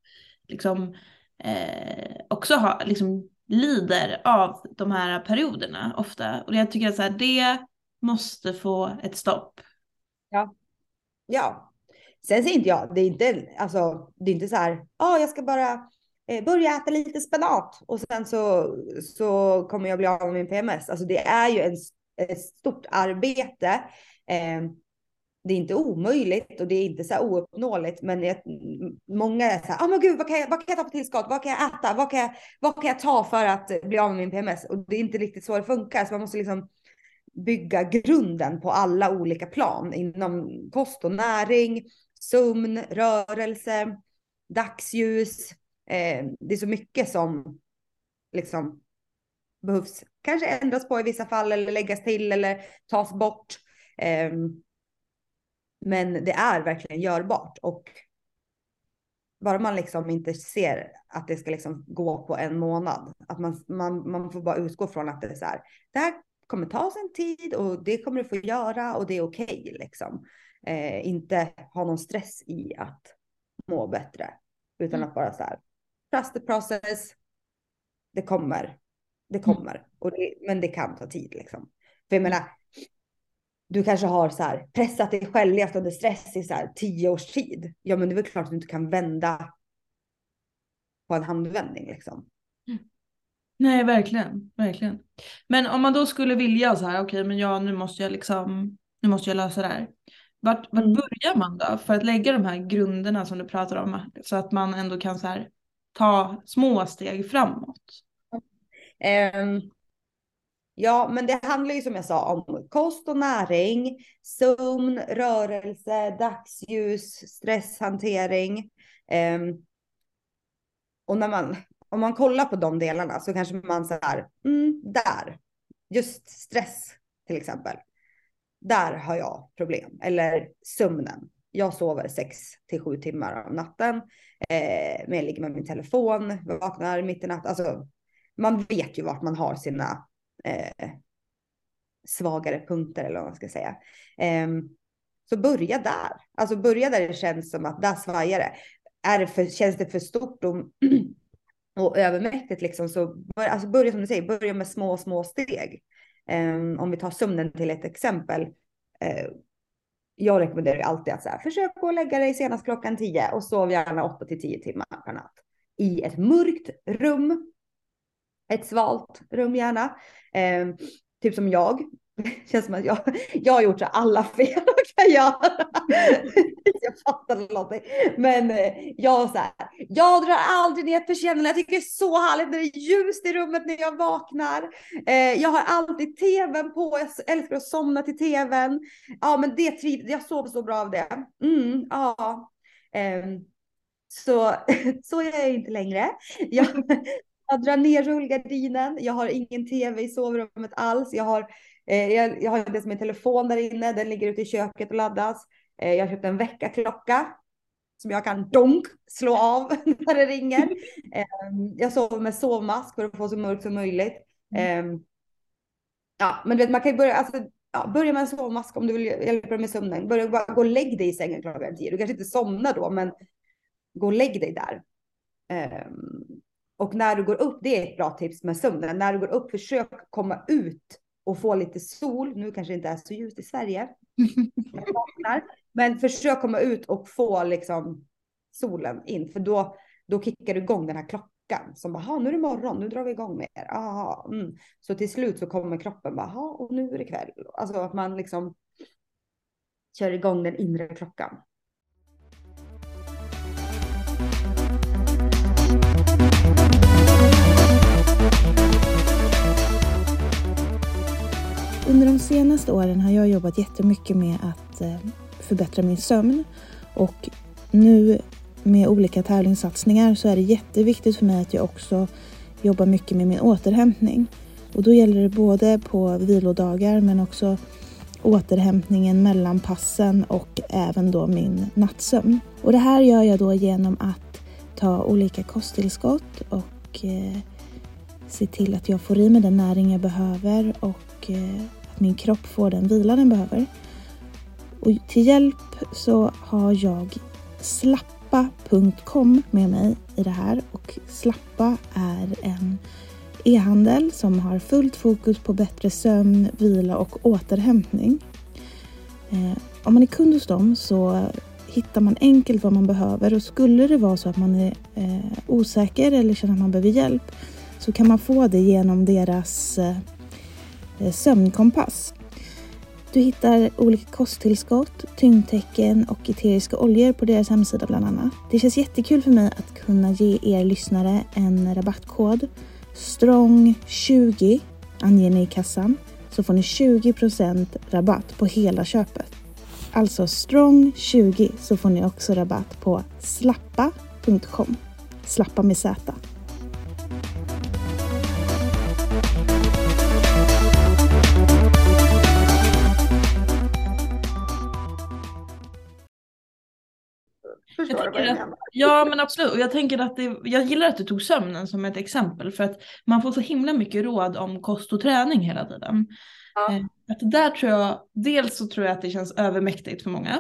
Speaker 3: liksom, eh, också har, liksom, lider av de här perioderna ofta och jag tycker att så här, det måste få ett stopp.
Speaker 2: Ja, ja. Sen säger inte jag, det är inte, alltså, det är inte så här, ja, oh, jag ska bara Eh, börja äta lite spenat och sen så, så kommer jag bli av med min PMS. Alltså det är ju en, ett stort arbete. Eh, det är inte omöjligt och det är inte så här ouppnåeligt, men jag, många är så här, oh, men gud, vad kan, jag, vad kan jag ta på tillskott? Vad kan jag äta? Vad kan jag, vad kan jag ta för att bli av med min PMS? Och det är inte riktigt så det funkar, så man måste liksom bygga grunden på alla olika plan inom kost och näring, sömn, rörelse, dagsljus, eh, det är så mycket som liksom behövs kanske ändras på i vissa fall eller läggas till eller tas bort. Eh, men det är verkligen görbart och bara man liksom inte ser att det ska liksom gå på en månad, att man, man, man får bara utgå från att det är så här, det här kommer ta sin tid och det kommer du få göra och det är okej okay, liksom. Eh, inte ha någon stress i att må bättre, utan mm. att bara så här, trust the process. Det kommer. Det mm. kommer. Mm. Och det, men det kan ta tid liksom. För jag menar, du kanske har så här, pressat dig själv, levt under stress i så här, tio års tid. Ja, men det är väl klart att du inte kan vända på en handvändning liksom.
Speaker 3: Mm. Nej, verkligen, verkligen. Men om man då skulle vilja så här, okej, okay, men ja, nu måste jag liksom, nu måste jag lösa det här. Vart, vart mm. börjar man då för att lägga de här grunderna som du pratar om så att man ändå kan så här ta små steg framåt?
Speaker 2: Um, ja, men det handlar ju som jag sa om kost och näring, sömn, rörelse, dagsljus, stresshantering. Um, och när man, om man kollar på de delarna så kanske man så här, mm, där, just stress till exempel. Där har jag problem. Eller sömnen. Jag sover sex till sju timmar om natten. Eh, men jag ligger med min telefon, vaknar mitt i natten. Alltså, man vet ju vart man har sina eh, svagare punkter eller vad man ska säga. Eh, Så börja där. Alltså börja där det känns som att där svajar det. Är det för, känns det för stort och, och övermäktigt liksom så alltså börja som du säger, börja med små, små steg. Ehm, om vi tar sömnen till ett exempel. Eh, jag rekommenderar ju alltid att så här, försök att lägga dig senast klockan 10 och sov gärna 8 till 10 timmar per natt. I ett mörkt rum. Ett svalt rum gärna. Eh, typ som jag. Det känns som att jag, jag har gjort så alla fel jag kan göra. jag fattar någonting. Men eh, jag så här, jag drar aldrig ner persiennerna. Jag tycker det är så härligt när det är ljust i rummet när jag vaknar. Eh, jag har alltid tvn på. Jag älskar att somna till tvn. Ja, men det trivs. Jag sover så bra av det. Mm, ja. Ehm, så, så är jag inte längre. Jag, jag drar ner rullgardinen. Jag har ingen tv i sovrummet alls. Jag har Eh, jag, jag har det som en telefon där inne, den ligger ute i köket och laddas. Eh, jag har köpt en väckarklocka som jag kan donk slå av när det ringer. Ehm, jag sover med sovmask för att få så mörkt som möjligt. Mm. Ehm, ja, men vet, man kan ju börja, alltså, ja, börja med en sovmask om du vill hjälpa dig med sömnen. Börja bara gå och lägg dig i sängen klockan tio. Du kanske inte somnar då, men gå och lägg dig där. Um, och när du går upp, det är ett bra tips med sömnen. När du går upp, försök komma ut och få lite sol. Nu kanske det inte är så ljust i Sverige. Men försök komma ut och få liksom solen in, för då, då kickar du igång den här klockan som bara, nu är det morgon, nu drar vi igång mer. Aha, mm. Så till slut så kommer kroppen bara, och nu är det kväll. Alltså att man liksom kör igång den inre klockan.
Speaker 4: Under de senaste åren har jag jobbat jättemycket med att eh, förbättra min sömn och nu med olika tävlingssatsningar så är det jätteviktigt för mig att jag också jobbar mycket med min återhämtning. Och då gäller det både på vilodagar men också återhämtningen mellan passen och även då min nattsömn. Och det här gör jag då genom att ta olika kosttillskott och eh, se till att jag får i mig den näring jag behöver och eh, att min kropp får den vila den behöver. Och till hjälp så har jag slappa.com med mig i det här och Slappa är en e-handel som har fullt fokus på bättre sömn, vila och återhämtning. Eh, om man är kund hos dem så hittar man enkelt vad man behöver och skulle det vara så att man är eh, osäker eller känner att man behöver hjälp så kan man få det genom deras Eh, Eh, sömnkompass. Du hittar olika kosttillskott, tyngdtecken och eteriska oljor på deras hemsida bland annat. Det känns jättekul för mig att kunna ge er lyssnare en rabattkod. STRONG20 anger ni i kassan så får ni 20% rabatt på hela köpet. Alltså STRONG20 så får ni också rabatt på slappa.com. Slappa med Z.
Speaker 3: Förstår jag du vad jag Ja men absolut, och jag tänker att det, jag gillar att du tog sömnen som ett exempel för att man får så himla mycket råd om kost och träning hela tiden. Ja. Eh, att där tror jag, dels så tror jag att det känns övermäktigt för många.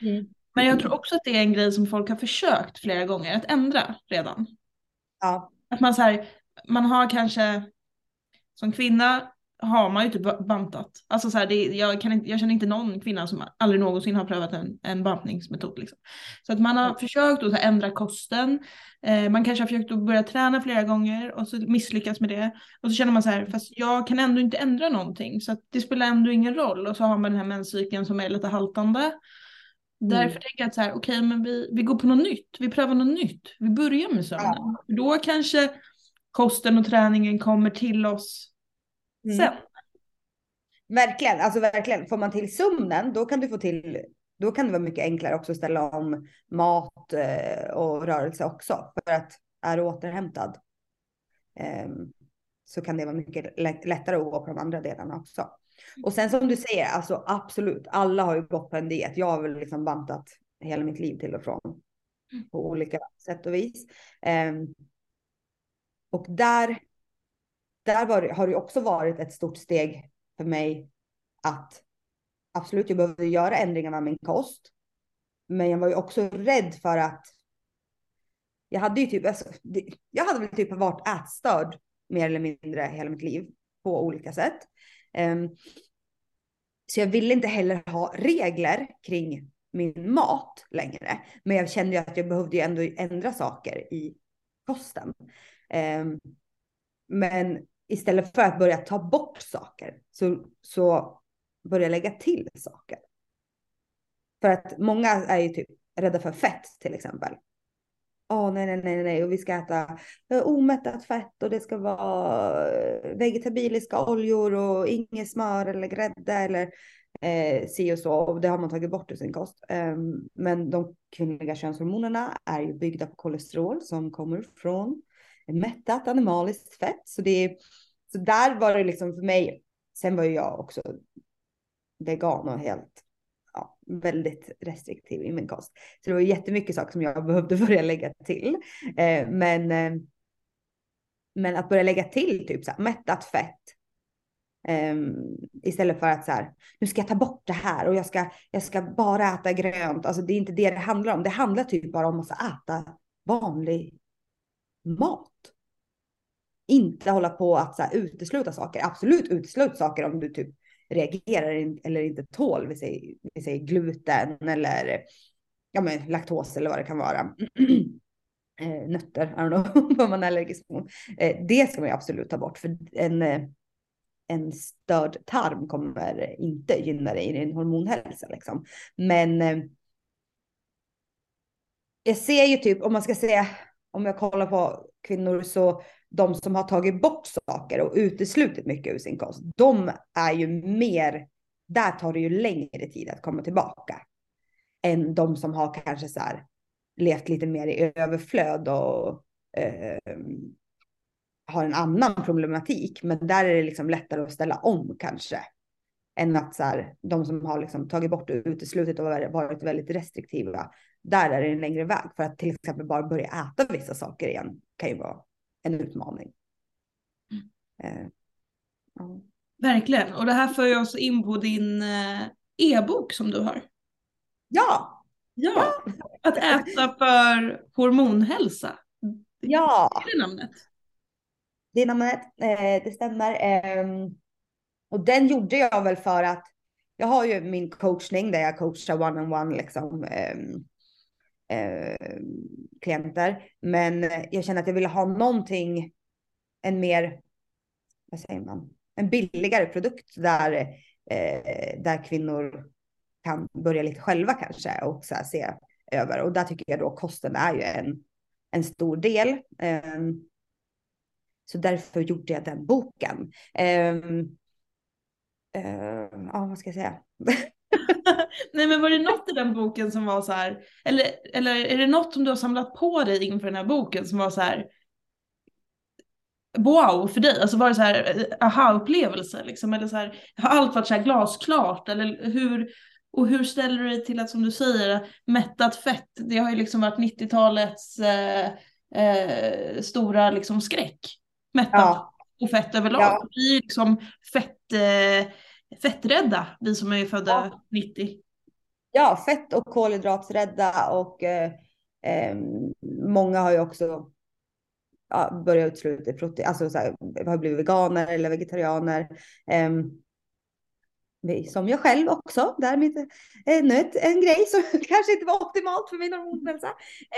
Speaker 3: Mm. Men jag tror också att det är en grej som folk har försökt flera gånger att ändra redan.
Speaker 2: Ja.
Speaker 3: Att man så här, man har kanske som kvinna har man ju typ bantat. Alltså så här, det, jag, kan inte, jag känner inte någon kvinna som aldrig någonsin har prövat en, en bantningsmetod. Liksom. Så att man har mm. försökt att ändra kosten. Eh, man kanske har försökt att börja träna flera gånger och så misslyckas med det. Och så känner man så här, fast jag kan ändå inte ändra någonting. Så det spelar ändå ingen roll. Och så har man den här menscykeln som är lite haltande. Mm. Därför tänker jag att så här, okej, okay, men vi, vi går på något nytt. Vi prövar något nytt. Vi börjar med sömnen. Ja. Då kanske kosten och träningen kommer till oss Mm.
Speaker 2: Verkligen, alltså verkligen. Får man till sömnen, då kan du få till, då kan det vara mycket enklare också att ställa om mat eh, och rörelse också. För att är du återhämtad eh, så kan det vara mycket lättare att gå på de andra delarna också. Och sen som du säger, alltså absolut, alla har ju gått på en diet. Jag har väl liksom bantat hela mitt liv till och från på olika sätt och vis. Eh, och där där var, har det också varit ett stort steg för mig att absolut, jag behövde göra ändringar med min kost. Men jag var ju också rädd för att jag hade ju typ, alltså, jag hade väl typ varit ätstörd mer eller mindre hela mitt liv på olika sätt. Um, så jag ville inte heller ha regler kring min mat längre. Men jag kände ju att jag behövde ju ändå ändra saker i kosten. Um, men istället för att börja ta bort saker så, så börja lägga till saker. För att många är ju typ rädda för fett till exempel. Åh oh, nej, nej, nej, nej, och vi ska äta eh, omättat fett och det ska vara eh, vegetabiliska oljor och inget smör eller grädde eller eh, si och så. Och det har man tagit bort ur sin kost. Um, men de kvinnliga könshormonerna är ju byggda på kolesterol som kommer från mättat animaliskt fett. Så, det, så där var det liksom för mig. Sen var ju jag också vegan och helt ja, väldigt restriktiv i min kost. Så det var jättemycket saker som jag behövde börja lägga till. Eh, men, eh, men att börja lägga till typ så här, mättat fett. Eh, istället för att så här, nu ska jag ta bort det här och jag ska, jag ska bara äta grönt. Alltså det är inte det det handlar om. Det handlar typ bara om att äta vanlig mat. Inte hålla på att så här, utesluta saker. Absolut utesluta saker om du typ reagerar eller inte tål, vi säger, vi säger gluten eller ja, men, laktos eller vad det kan vara. eh, nötter, I don't know vad man är allergisk mot. Eh, det ska man ju absolut ta bort för en, eh, en störd tarm kommer inte gynna dig i din hormonhälsa liksom. Men eh, jag ser ju typ om man ska säga om jag kollar på kvinnor så de som har tagit bort saker och uteslutit mycket ur sin kost, de är ju mer, där tar det ju längre tid att komma tillbaka. Än de som har kanske så här levt lite mer i överflöd och eh, har en annan problematik. Men där är det liksom lättare att ställa om kanske. Än att så här, de som har liksom tagit bort och uteslutit och varit väldigt restriktiva. Där är det en längre väg för att till exempel bara börja äta vissa saker igen kan ju vara en utmaning.
Speaker 3: Mm. Eh, ja. Verkligen, och det här för oss in på din eh, e-bok som du har.
Speaker 2: Ja!
Speaker 3: Ja, att äta för hormonhälsa.
Speaker 2: Ja.
Speaker 3: Det är namnet.
Speaker 2: Det är namnet, eh, det stämmer. Eh, och den gjorde jag väl för att jag har ju min coachning där jag coachar one on one liksom. Eh, eh, klienter. Men eh, jag kände att jag ville ha någonting, en mer, vad säger man, en billigare produkt där, eh, där kvinnor kan börja lite själva kanske och så se över. Och där tycker jag då kosten är ju en, en stor del. Eh, så därför gjorde jag den boken. Uh, ja, vad ska jag säga?
Speaker 3: Nej men var det något i den boken som var så här, eller, eller är det något som du har samlat på dig inför den här boken som var så här wow för dig? Alltså var det så här eh, aha-upplevelse liksom? Eller så här, har allt varit så här glasklart? Eller hur, och hur ställer du dig till att som du säger, mättat fett, det har ju liksom varit 90-talets eh, eh, stora liksom skräck. Mättat ja. och fett överlag. Ja. Vi är liksom fett, eh, fetträdda, vi som är födda ja. 90.
Speaker 2: Ja, fett och kolhydratsrädda och eh, eh, många har ju också ja, börjat utesluta protein, alltså så här, har blivit veganer eller vegetarianer. Eh, som jag själv också. Därmed ännu ett, en grej som kanske inte var optimalt för min hormonhälsa.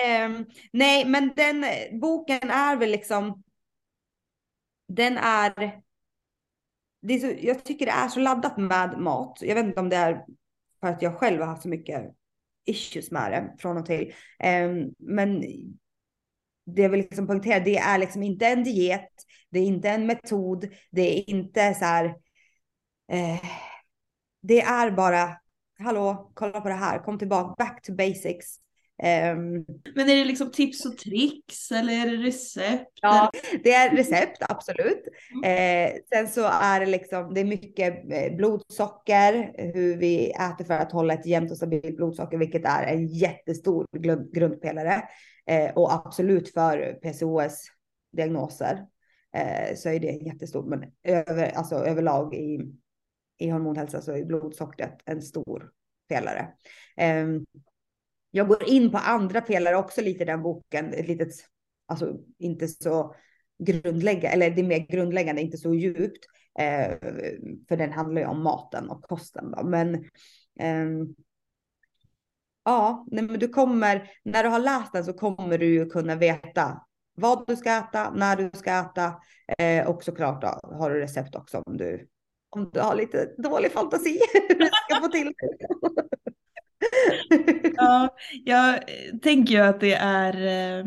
Speaker 2: Eh, nej, men den boken är väl liksom. Den är det är så, jag tycker det är så laddat med mat. Jag vet inte om det är för att jag själv har haft så mycket issues med det från och till. Um, men det jag vill liksom poängtera, det är liksom inte en diet, det är inte en metod, det är inte så här. Eh, det är bara, hallå, kolla på det här, kom tillbaka, back to basics. Um,
Speaker 3: Men är det liksom tips och tricks eller är det recept?
Speaker 2: Ja, det är recept, absolut. Mm. Eh, sen så är det liksom, det är mycket eh, blodsocker, hur vi äter för att hålla ett jämnt och stabilt blodsocker, vilket är en jättestor grundpelare. Eh, och absolut för PCOS-diagnoser eh, så är det jättestort, men över, alltså överlag i i hormonhälsa så är blodsockret en stor pelare. Jag går in på andra pelare också lite i den boken, ett litet, alltså inte så grundläggande, eller det är mer grundläggande, inte så djupt. Eh, för den handlar ju om maten och kosten. Då. Men eh, ja, nej, men du kommer, när du har läst den så kommer du ju kunna veta vad du ska äta, när du ska äta eh, och såklart då, har du recept också om du, om du har lite dålig fantasi hur du ska få till det
Speaker 3: ja, jag tänker ju att det är, eh,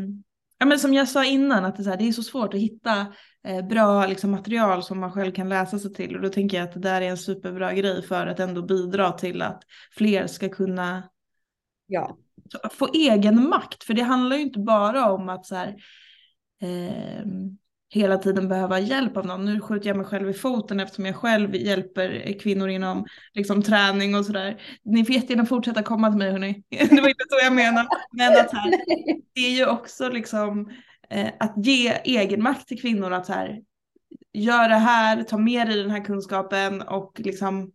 Speaker 3: ja, men som jag sa innan, att det är, så, här, det är så svårt att hitta eh, bra liksom, material som man själv kan läsa sig till. Och då tänker jag att det där är en superbra grej för att ändå bidra till att fler ska kunna
Speaker 2: ja.
Speaker 3: få egen makt. För det handlar ju inte bara om att så här, eh, hela tiden behöva hjälp av någon. Nu skjuter jag mig själv i foten eftersom jag själv hjälper kvinnor inom liksom, träning och sådär. Ni får jättegärna fortsätta komma till mig hörni. Det var inte så jag menade. Men att här, det är ju också liksom eh, att ge egenmakt till kvinnor att så här, gör det här, ta med dig den här kunskapen och liksom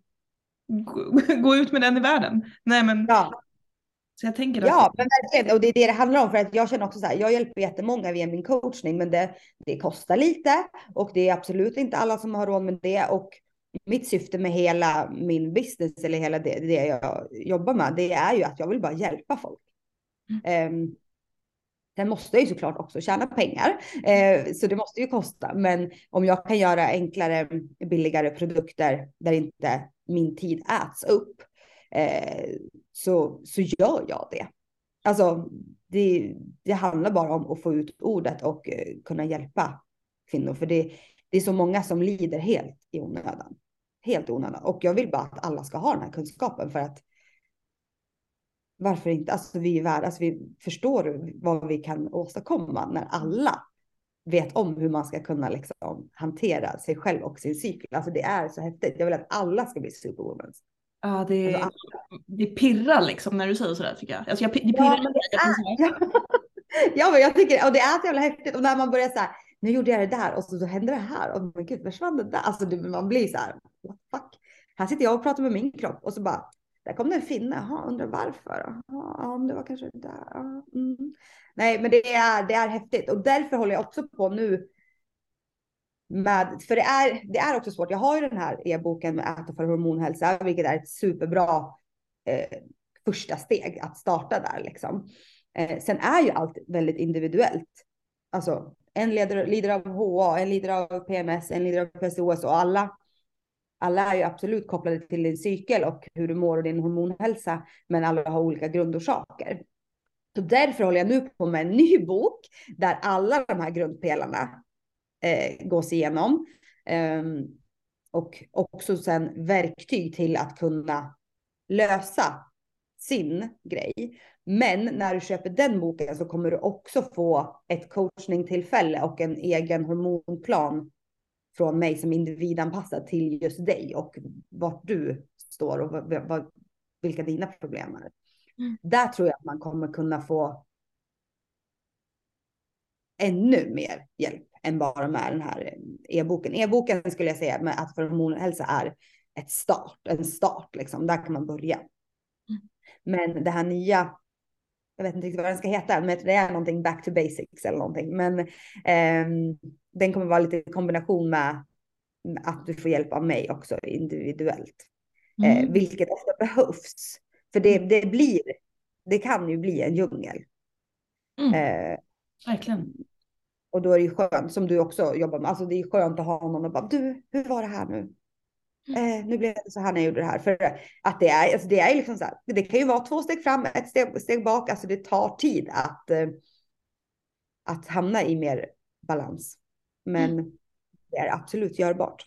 Speaker 3: gå ut med den i världen. Nej men
Speaker 2: ja.
Speaker 3: Så jag tänker
Speaker 2: ja, att... men verkligen. Och det är det det handlar om. För att jag känner också så här, jag hjälper jättemånga via min coachning, men det, det kostar lite. Och det är absolut inte alla som har råd med det. Och mitt syfte med hela min business eller hela det, det jag jobbar med, det är ju att jag vill bara hjälpa folk. Mm. Um, Sen måste jag ju såklart också tjäna pengar, eh, så det måste ju kosta. Men om jag kan göra enklare, billigare produkter där inte min tid äts upp, eh, så, så gör jag det. Alltså, det, det handlar bara om att få ut ordet och eh, kunna hjälpa kvinnor. För det, det är så många som lider helt i onödan. Helt onödan. Och jag vill bara att alla ska ha den här kunskapen för att varför inte? Alltså vi är värda, alltså vi förstår vad vi kan åstadkomma när alla vet om hur man ska kunna liksom hantera sig själv och sin cykel. Alltså det är så häftigt. Jag vill att alla ska bli superwomans.
Speaker 3: Ja, det, alltså, det pirrar liksom när du säger sådär tycker jag. Alltså jag det pirrar ja, men det är,
Speaker 2: ja. ja, men jag tycker, och det är så jävla häftigt. Och när man börjar så här, nu gjorde jag det där och så, så hände det här. Och men gud, försvann det där? Alltså det, man blir så här, what fuck? Här sitter jag och pratar med min kropp och så bara, där kom det en finne. Jaha, undrar varför? Ja, om det var kanske det där. Mm. Nej, men det är, det är häftigt och därför håller jag också på nu med, för det är, det är också svårt. Jag har ju den här e-boken med Äta för hormonhälsa, vilket är ett superbra eh, första steg att starta där liksom. Eh, sen är ju allt väldigt individuellt. Alltså en lider, lider av HA, en lider av PMS, en lider av PCOS och alla. Alla är ju absolut kopplade till din cykel och hur du mår och din hormonhälsa, men alla har olika grundorsaker. Så därför håller jag nu på med en ny bok där alla de här grundpelarna eh, gås igenom. Eh, och också sen verktyg till att kunna lösa sin grej. Men när du köper den boken så kommer du också få ett coachningtillfälle och en egen hormonplan från mig som individanpassad till just dig och vart du står och vad, vad, vilka dina problem är. Mm. Där tror jag att man kommer kunna få ännu mer hjälp än bara med den här e-boken. E-boken skulle jag säga med att för hormonhälsa är ett start, en start liksom. Där kan man börja. Mm. Men det här nya, jag vet inte riktigt vad den ska heta, men det är någonting back to basics eller någonting. Men eh, den kommer vara lite i kombination med att du får hjälp av mig också individuellt. Eh, mm. Eh, vilket ofta behövs. För det, det blir, det kan ju bli en djungel.
Speaker 3: Mm. Eh, Verkligen.
Speaker 2: Och då är det ju skönt, som du också jobbar med, alltså det är skönt att ha någon och bara, du, hur var det här nu? Mm. Eh, nu blev det så här när jag gjorde det här. För att det är, alltså det är liksom så här, det kan ju vara två steg fram, ett steg, steg bak, alltså det tar tid att, eh, att hamna i mer balans. Men mm. det är absolut görbart.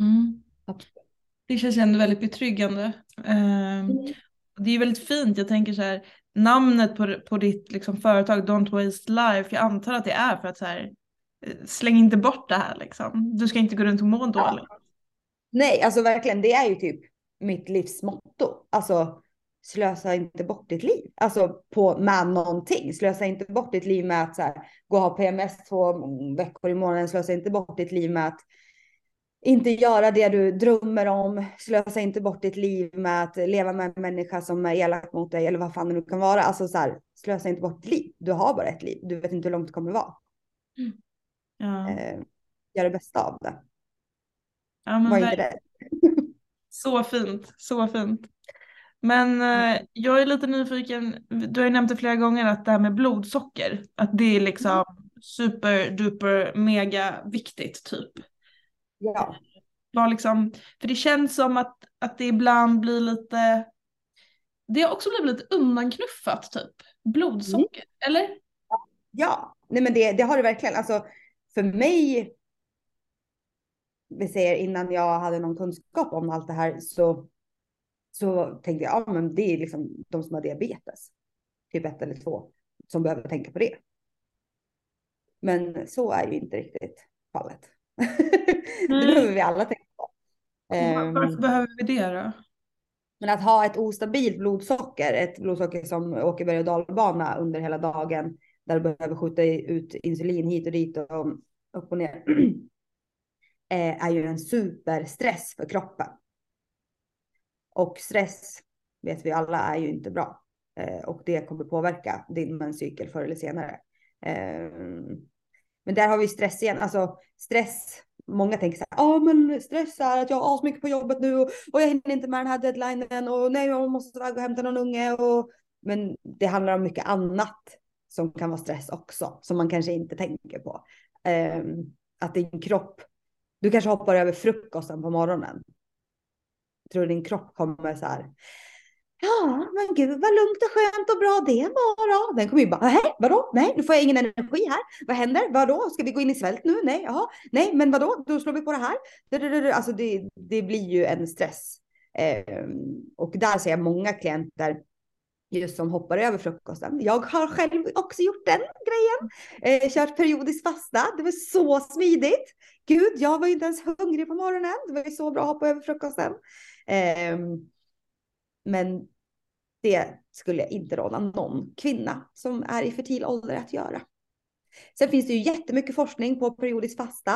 Speaker 3: Mm. Absolut. Det känns ändå väldigt betryggande. Eh, det är väldigt fint, jag tänker så här, namnet på, på ditt liksom, företag, Don't Waste Life, jag antar att det är för att så här, eh, släng inte bort det här liksom. Du ska inte gå runt och må dåligt. Ja.
Speaker 2: Nej, alltså verkligen, det är ju typ mitt livs motto. Alltså slösa inte bort ditt liv. Alltså på, med någonting. Slösa inte bort ditt liv med att så här, gå och ha PMS två veckor i månaden. Slösa inte bort ditt liv med att inte göra det du drömmer om. Slösa inte bort ditt liv med att leva med en människa som är elak mot dig eller vad fan det nu kan vara. Alltså så här, slösa inte bort ditt liv. Du har bara ett liv. Du vet inte hur långt det kommer vara.
Speaker 3: Ja.
Speaker 2: Eh, gör det bästa av det.
Speaker 3: Ja,
Speaker 2: Var inte det.
Speaker 3: Så fint, så fint. Men eh, jag är lite nyfiken, du har ju nämnt det flera gånger att det här med blodsocker, att det är liksom super duper mega viktigt typ.
Speaker 2: Ja.
Speaker 3: Var liksom, för det känns som att, att det ibland blir lite, det har också blivit lite undanknuffat typ, blodsocker, eller?
Speaker 2: Ja, nej men det, det har det verkligen. Alltså för mig, vi säger innan jag hade någon kunskap om allt det här så, så tänkte jag, ja men det är liksom de som har diabetes, typ ett eller två, som behöver tänka på det. Men så är ju inte riktigt fallet. Det
Speaker 3: Nej.
Speaker 2: behöver vi alla tänka på.
Speaker 3: Var- Varför
Speaker 2: Ehm,
Speaker 3: behöver vi det då?
Speaker 2: men att ha ett ostabilt blodsocker, ett blodsocker som åker berg och dalbana under hela dagen, där du behöver skjuta ut insulin hit och dit och upp och ner, eh, är ju en superstress för kroppen. Och stress, vet vi alla, är ju inte bra. Eh, och det kommer påverka din menscykel förr eller senare. Men där har vi stress igen, alltså stress. Många tänker så här, ja men stress är att jag har så mycket på jobbet nu och, och jag hinner inte med den här deadlinen och nej jag måste iväg och hämta någon unge och men det handlar om mycket annat som kan vara stress också som man kanske inte tänker på. Um, att din kropp, du kanske hoppar över frukosten på morgonen. Tror du din kropp kommer så här, Ja, men gud vad lugnt och skönt och bra det var då. Den kommer ju bara, nej, vadå? Nej, nu får jag ingen energi här. Vad händer? Vadå? Ska vi gå in i svält nu? Nej, jaha. Nej, men vadå? Då slår vi på det här. Alltså det, det blir ju en stress. Eh, och där ser jag många klienter just som hoppar över frukosten. Jag har själv också gjort den grejen. Eh, kört periodisk fasta. Det var så smidigt. Gud, jag var ju inte ens hungrig på morgonen. Det var ju så bra att hoppa över frukosten. Eh, men det skulle jag inte råda någon kvinna som är i fertil ålder att göra. Sen finns det ju jättemycket forskning på periodisk fasta,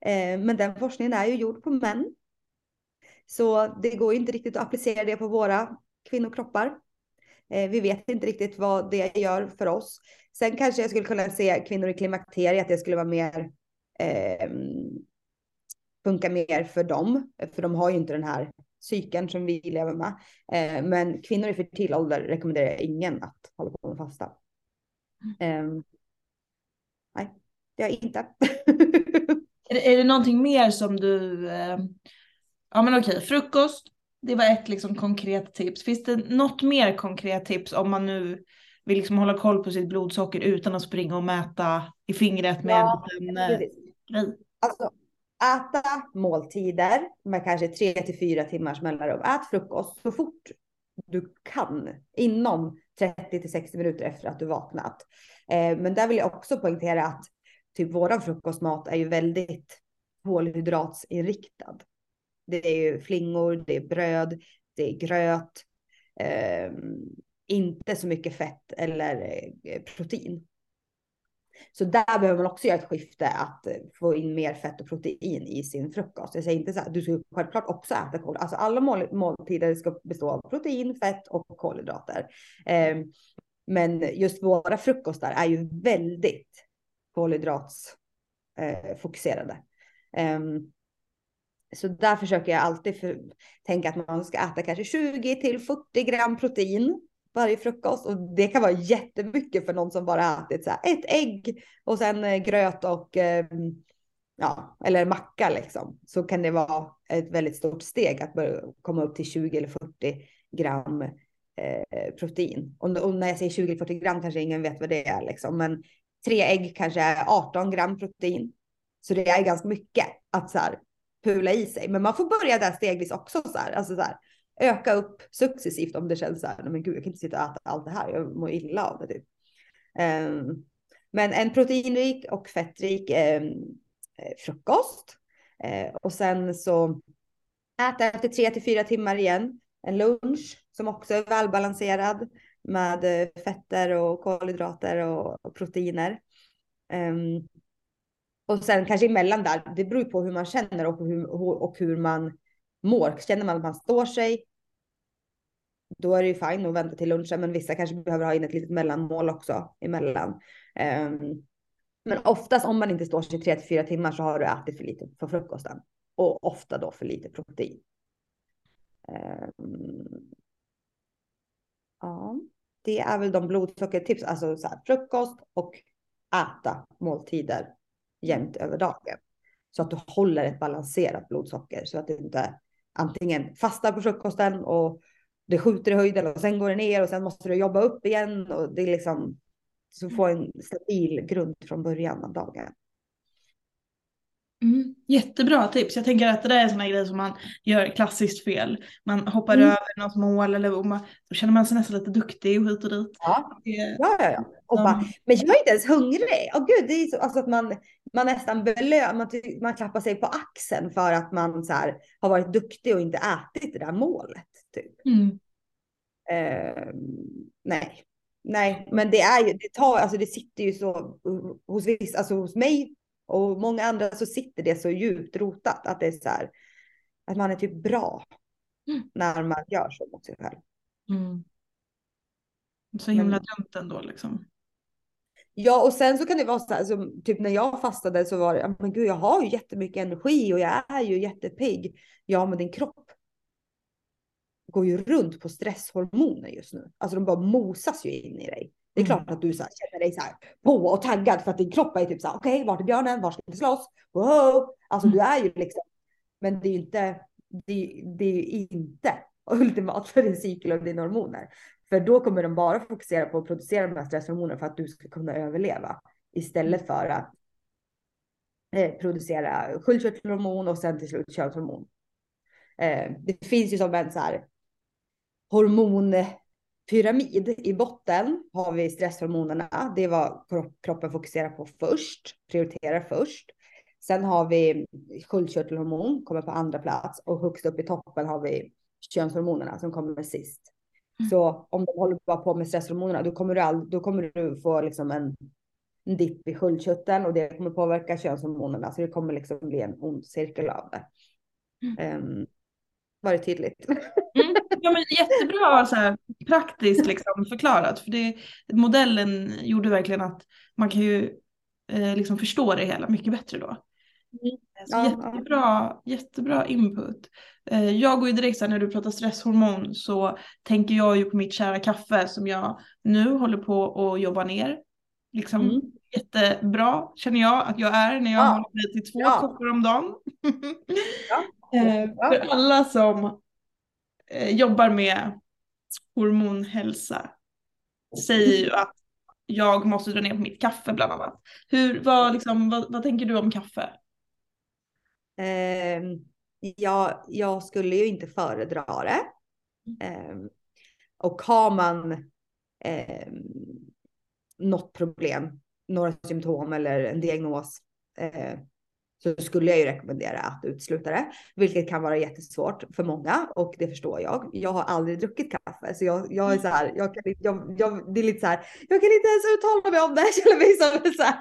Speaker 2: eh, men den forskningen är ju gjord på män. Så det går ju inte riktigt att applicera det på våra kvinnokroppar. Eh, vi vet inte riktigt vad det gör för oss. Sen kanske jag skulle kunna se kvinnor i klimakteriet, att det skulle vara mer eh, funka mer för dem, för de har ju inte den här cykeln som vi lever med. Eh, men kvinnor i fertil ålder rekommenderar jag ingen att hålla på med fasta. Eh, nej, det är jag inte.
Speaker 3: Är det, är det någonting mer som du, eh, ja men okej, frukost, det var ett liksom konkret tips. Finns det något mer konkret tips om man nu vill liksom hålla koll på sitt blodsocker utan att springa och mäta i fingret med
Speaker 2: Ja,
Speaker 3: en eh, grej?
Speaker 2: Alltså, äta måltider med kanske tre till fyra timmars mellanrum. Ät frukost så fort du kan inom 30 till 60 minuter efter att du vaknat. Eh, men där vill jag också poängtera att typ våran frukostmat är ju väldigt kolhydratsinriktad. Det är ju flingor, det är bröd, det är gröt, eh, inte så mycket fett eller eh, protein. Så där behöver man också göra ett skifte att eh, få in mer fett och protein i sin frukost. Jag säger inte så här, du ska självklart också äta kol. Alltså alla mål, måltider ska bestå av protein, fett och kolhydrater. Eh, men just våra frukostar är ju väldigt kolhydratsfokuserade. Eh, ehm, så där försöker jag alltid för, tänka att man ska äta kanske 20 till 40 gram protein varje frukost och det kan vara jättemycket för någon som bara ätit så här, ett ägg och sen eh, gröt och eh, ja, eller macka liksom. Så kan det vara ett väldigt stort steg att börja komma upp till 20 eller 40 gram eh, protein. Och, och, när jag säger 20 eller 40 gram kanske ingen vet vad det är liksom, men tre ägg kanske är 18 gram protein. Så det är ganska mycket att så här pula i sig, men man får börja där stegvis också så här, alltså så här öka upp successivt om det känns så här, men gud, jag kan inte sitta och äta allt det här, jag mår illa av det typ. Um, men en proteinrik och fettrik um, frukost. Uh, och sen så äta efter tre till fyra timmar igen. En lunch som också är välbalanserad med eh, fetter och kolhydrater och, och proteiner. Um, Och sen kanske emellan där, det beror på hur man känner och hur, och hur man mår. Känner man att man står sig, då är det ju fint att vänta till lunchen, men vissa kanske behöver ha in ett litet mellanmål också emellan. Um, men oftast om man inte står sig 3 till 4 timmar så har du ätit för lite på frukosten och ofta då för lite protein. Um, ja, det är väl de blodsockertips, alltså så här, frukost och äta måltider jämnt över dagen. Så att du håller ett balanserat blodsocker så att du inte antingen fasta på frukosten och det skjuter i höjden och sen går det ner och sen måste du jobba upp igen och det är liksom så få en stabil grund från början av dagen.
Speaker 3: Mm, jättebra tips. Jag tänker att det där är sådana grejer som man gör klassiskt fel. Man hoppar
Speaker 2: Mm.
Speaker 3: över något mål eller man, då känner man sig nästan lite duktig och hit och dit.
Speaker 2: Ja, ja, ja. ja. Och bara, men jag är inte ens hungrig. Åh gud, det är så, alltså att man, man nästan belönar, man, man klappar sig på axeln för att man så här, har varit duktig och inte ätit det där målet. Typ.
Speaker 3: Mm.
Speaker 2: Eh, nej, nej, men det är ju, det tar, alltså det sitter ju så hos vissa, alltså hos mig och många andra så sitter det så djupt rotat att det är så här, att man är typ bra
Speaker 3: Mm.
Speaker 2: när man gör så mot sig själv.
Speaker 3: Mm. Så himla dumt ändå liksom.
Speaker 2: Ja, och sen så kan det vara så här, som typ när jag fastade så var det, men gud, jag har ju jättemycket energi och jag är ju jättepigg. Ja, men din kropp går ju runt på stresshormoner just nu. Alltså de bara mosas ju in i dig. Det är
Speaker 3: Mm.
Speaker 2: klart att du så här, känner dig så här på och taggad för att din kropp är typ så här, okej, vart är björnen? Var ska vi slåss? Wow! Alltså du är ju liksom, men det är ju inte, det, det är ju inte ultimat för din cykel och dina hormoner. För då kommer de bara fokusera på att producera de här stresshormonerna för att du ska kunna överleva. Istället för att eh, producera sköldkörtelhormon och sen till slut könshormon. Eh, det finns ju som en så här hormonpyramid. I botten har vi stresshormonerna. Det är vad kro- kroppen fokuserar på först, prioriterar först. Sen har vi sköldkörtelhormon, kommer på andra plats och högst upp i toppen har vi könshormonerna som kommer sist. Så om de håller bara på med stresshormonerna, då kommer du, all, då kommer du få liksom en, en dipp i sköldkörteln och det kommer påverka könshormonerna. Så det kommer liksom bli en ond cirkel av det. Um, var det tydligt?
Speaker 3: Mm. Ja, men jättebra så här, praktiskt liksom, förklarat. För det, modellen gjorde verkligen att man kan ju eh, liksom förstå det hela mycket bättre då. Så
Speaker 2: Ja,
Speaker 3: jättebra, jättebra input. Eh, jag går ju direkt så här, när du pratar stresshormon så tänker jag ju på mitt kära kaffe som jag nu håller på att jobba ner. Liksom
Speaker 2: Mm.
Speaker 3: jättebra känner jag att jag är när jag
Speaker 2: Ja.
Speaker 3: håller mig till två
Speaker 2: Ja.
Speaker 3: koppar om dagen.
Speaker 2: Ja.
Speaker 3: Eh. För alla som eh, jobbar med hormonhälsa säger ju att jag måste dra ner på mitt kaffe bland annat. Hur, vad, liksom, vad, vad tänker du om kaffe?
Speaker 2: Ehm, ja, jag skulle ju inte föredra det. Ehm, och har man ehm, något problem, några symptom eller en diagnos eh, så skulle jag ju rekommendera att utesluta det, vilket kan vara jättesvårt för många och det förstår jag. Jag har aldrig druckit kaffe så jag, jag är så här, jag kan, inte- jag, jag, det är lite så här, jag kan inte ens uttala mig om det, jag känner mig som så här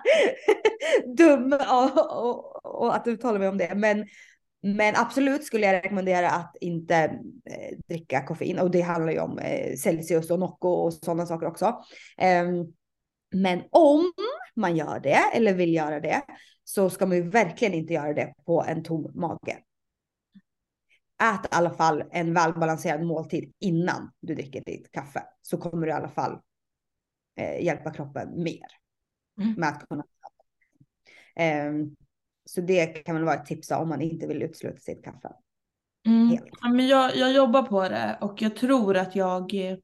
Speaker 2: dum och, och, och att uttala mig om det. Men, men absolut skulle jag rekommendera att inte eh, dricka koffein och det handlar ju om eh, Celsius och Nocco och sådana saker också. Eh, men om man gör det eller vill göra det så ska man ju verkligen inte göra det på en tom mage. Ät i alla fall en välbalanserad måltid innan du dricker ditt kaffe så kommer du i alla fall eh, hjälpa kroppen mer
Speaker 3: Mm.
Speaker 2: med att kunna. Ehm, så det kan väl vara ett tips om man inte vill utesluta sitt kaffe. Helt.
Speaker 3: Ja, men jag, jag jobbar på det och jag tror att jag eh,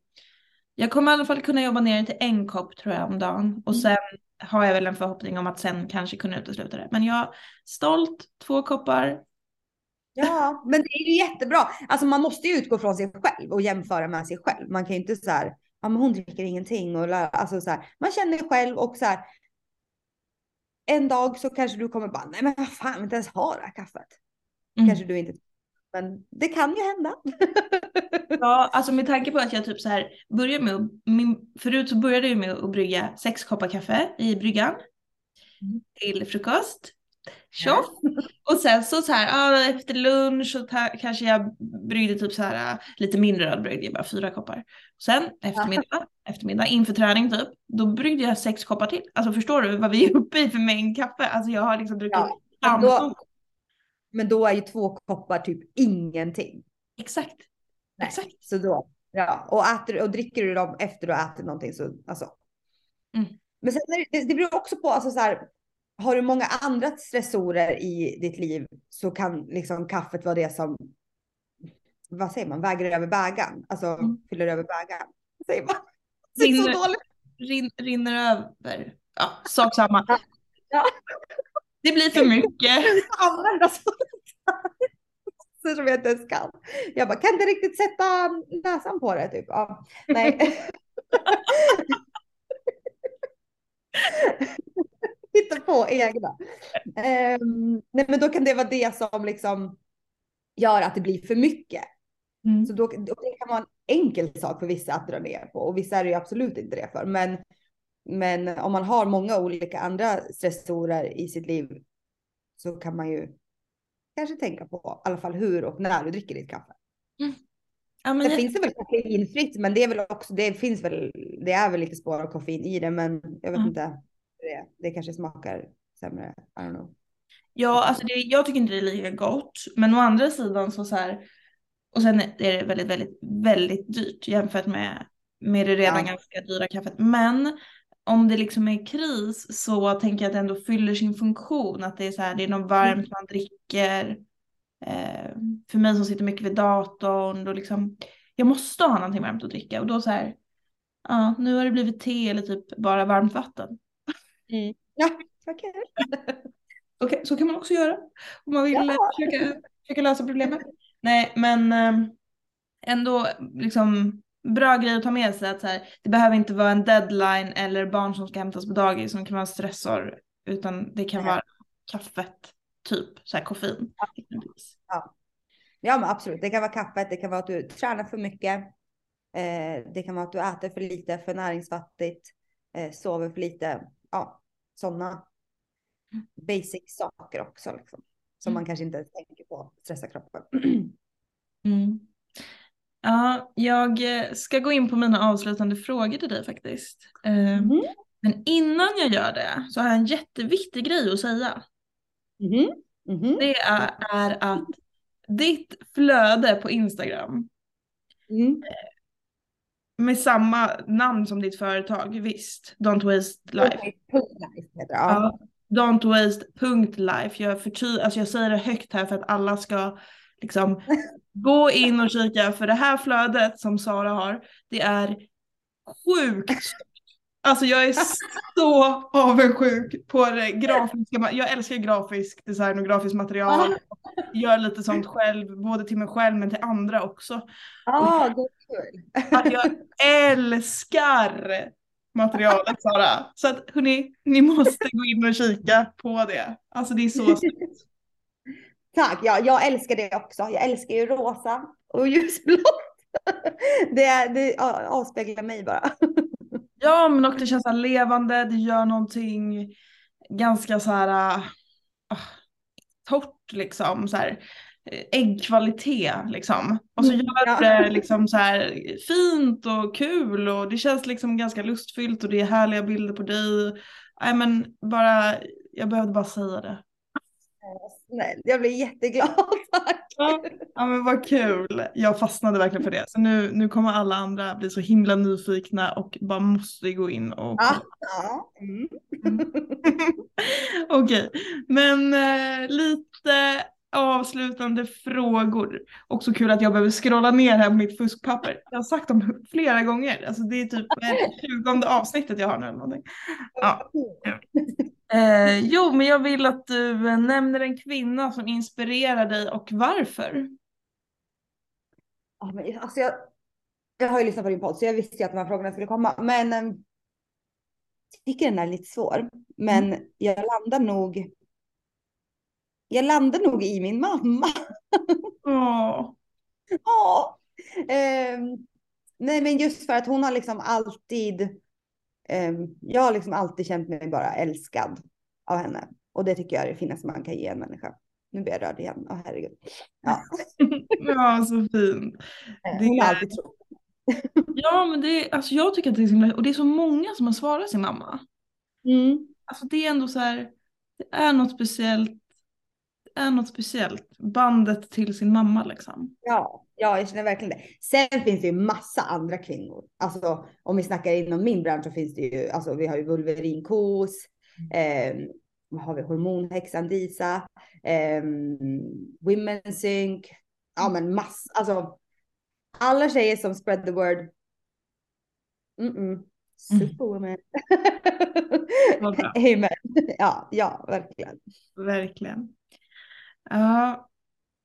Speaker 3: jag kommer i alla fall kunna jobba ner till en kopp tror jag om dagen och
Speaker 2: Mm.
Speaker 3: sen har jag väl en förhoppning om att sen kanske kunna utesluta det. Men jag stolt, två koppar.
Speaker 2: Ja, men det är ju jättebra. Alltså man måste ju utgå från sig själv och jämföra med sig själv. Man kan ju inte så här, ja men hon dricker ingenting och alltså så här, man känner själv och så här. En dag så kanske du kommer bara, nej men vad fan, inte ens ha det här kaffet.
Speaker 3: Mm.
Speaker 2: Kanske du inte, men det kan ju hända.
Speaker 3: Ja, alltså med tanke på att jag typ så här börjar med min, förut så började jag med att brygga sex koppar kaffe i bryggan
Speaker 2: Mm.
Speaker 3: till frukost. Tjoff! Och sen så, så här, ja, efter lunch så kanske jag bryggde typ så här äh, lite mindre öl, bryggde jag bara fyra koppar. Sen eftermiddag, eftermiddag inför träning typ, då bryggde jag sex koppar till. Alltså förstår du vad vi är uppe i för mängd kaffe? Alltså jag har liksom druckit
Speaker 2: Ja,
Speaker 3: ja,
Speaker 2: då, men då är ju två koppar typ ingenting.
Speaker 3: Exakt.
Speaker 2: Nej.
Speaker 3: Exakt.
Speaker 2: Så då, ja, och, äter, och dricker du dem efter du har ätit någonting så alltså.
Speaker 3: Mm.
Speaker 2: Men sen är det, det beror också på, alltså så här, har du många andra stressorer i ditt liv så kan liksom kaffet vara det som, vad säger man, väger över bägaren, alltså
Speaker 3: Mm.
Speaker 2: fyller över bägaren. Vad säger man? Det är så
Speaker 3: Rinner,
Speaker 2: dåligt.
Speaker 3: rin, rinner över. Ja, sak samma.
Speaker 2: Ja.
Speaker 3: Det blir för mycket.
Speaker 2: Använda sånt. Så som jag inte ens kan. Jag bara, kan inte riktigt sätta näsan på det typ. Ja, nej. Hitta på egna. Ehm, nej men då kan det vara det som liksom gör att det blir för mycket.
Speaker 3: Mm.
Speaker 2: Så då, det kan vara en enkel sak för vissa att dra ner på och vissa är det ju absolut inte det för. Men, men om man har många olika andra stressorer i sitt liv så kan man ju kanske tänka på i alla fall hur och när du dricker ditt kaffe.
Speaker 3: Ja, men
Speaker 2: Sen
Speaker 3: jag,
Speaker 2: finns det väl koffeinfritt, men det är väl också, det finns väl, det är väl lite spår av koffein i det, men jag vet
Speaker 3: Mm.
Speaker 2: inte. Det, det kanske smakar sämre. I don't know.
Speaker 3: ja, alltså det, jag tycker inte det är lika gott. Men å andra sidan så, så här. Och sen är det väldigt, väldigt, väldigt dyrt jämfört med, med det redan
Speaker 2: Ja.
Speaker 3: ganska dyra kaffet. Men om det liksom är kris så tänker jag att det ändå fyller sin funktion. Att det är så här, det är något varmt man dricker. Eh, för mig som sitter mycket vid datorn, då liksom, jag måste ha någonting varmt att dricka. Och då så här, ja, nu har det blivit te eller typ bara varmt vatten.
Speaker 2: Ja, vad kul.
Speaker 3: Okej, så kan man också göra. Om man vill
Speaker 2: Ja.
Speaker 3: eh, försöka, försöka lösa problemet. Nej, men eh, ändå liksom bra grej att ta med sig att så här, det behöver inte vara en deadline eller barn som ska hämtas på dagis som kan vara en stressor. Utan det kan vara kaffet, typ så här koffein. exempelvis.
Speaker 2: Ja, men absolut. Det kan vara kaffet, det kan vara att du tränar för mycket. Eh, det kan vara att du äter för lite, för näringsfattigt, eh, sover för lite. Ja, sådana basic saker också. Liksom, som man kanske inte tänker på stressar kroppen.
Speaker 3: Mm. Ja, jag eh, ska gå in på mina avslutande frågor till dig faktiskt. Eh,
Speaker 2: Mhm.
Speaker 3: Men innan jag gör det så har jag en jätteviktig grej att säga.
Speaker 2: Mhm. Mhm.
Speaker 3: Det är, är att ditt flöde på Instagram
Speaker 2: Mm.
Speaker 3: med samma namn som ditt företag, visst, Don't Waste Life.
Speaker 2: Ja,
Speaker 3: don't waste.life. Jag, förty- alltså jag säger det högt här för att alla ska liksom gå in och kika för det här flödet som Sara har, det är sjukt Alltså jag är så avundsjuk på det grafiska. Jag älskar grafisk design och grafiskt material. Gör lite sånt själv, både till mig själv men till andra också.
Speaker 2: Ah, det är kul.
Speaker 3: Att jag älskar materialet Sara. Så att hörni, ni måste gå in och kika på det. Alltså det är så snyggt.
Speaker 2: Tack, ja, jag älskar det också. Jag älskar ju rosa och ljusblått. Det, det avspeglar mig bara.
Speaker 3: Ja men och det känns så levande, det gör någonting ganska så här ah, torrt liksom. Så här, eh, äggkvalitet liksom. Och så
Speaker 2: Mm,
Speaker 3: gör
Speaker 2: ja.
Speaker 3: det liksom så här fint och kul och det känns liksom ganska lustfyllt och det är härliga bilder på dig. Nej men bara, jag behövde bara säga det.
Speaker 2: Snäll, jag blir jätteglad. Tack.
Speaker 3: Ja, ja men vad kul. Jag fastnade verkligen för det. Så nu, nu kommer alla andra bli så himla nyfikna och bara måste gå in och
Speaker 2: Ja, ja. Mm.
Speaker 3: Okej, men eh, lite avslutande frågor. Också kul att jag behöver scrolla ner här på mitt fuskpapper. Jag har sagt dem flera gånger. Alltså det är typ eh, 20 avsnittet jag har nu eller någonting. Ja. Eh, jo, men jag vill att du eh, nämner en kvinna som inspirerar dig och varför.
Speaker 2: Ja, men alltså jag, jag har ju lyssnat på din podd så jag visste ju att de här frågorna skulle komma. Men eh, jag tycker den är lite svår. Men jag landar nog. Jag landar nog i min mamma.
Speaker 3: Åh.
Speaker 2: Ja. Ehm, nej, men just för att hon har liksom alltid. ehm, jag har liksom alltid känt mig bara älskad av henne Och det tycker jag är det finaste man kan ge en människa. Nu blir jag rörd igen, åh herregud. Ja.
Speaker 3: ja, så fint.
Speaker 2: Det Hon har alltid trott.
Speaker 3: ja, men det är, alltså jag tycker att det är så himla, och det är så många som har svarat sin mamma.
Speaker 2: Mm.
Speaker 3: Alltså det är ändå så här, det är något speciellt, är något speciellt, bandet till sin mamma liksom.
Speaker 2: Ja, ja, jag känner verkligen det. Sen finns det ju massa andra kvinnor. Alltså om vi snackar inom min bransch så finns det ju, alltså vi har ju vulverinkos, eh, vad har vi, hormonhäxan Disa, eh, Women Sync, ja men massa, alltså alla tjejer som spread the word. Mm -mm. Superwoman. Mm. Amen. Ja, ja, verkligen.
Speaker 3: Verkligen. Ja,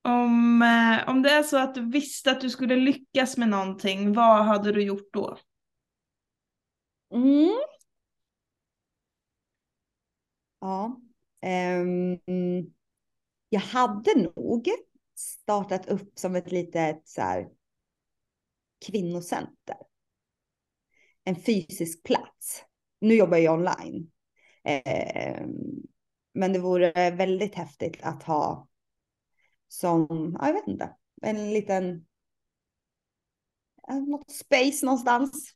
Speaker 3: om, eh, om det är så att du visste att du skulle lyckas med någonting, vad hade du gjort då?
Speaker 2: Mm. Ja. Um, jag hade nog startat upp som ett litet så här, kvinnocenter. En fysisk plats. Nu jobbar jag online. Um, men det vore väldigt häftigt att ha som, jag vet inte, en liten något space någonstans.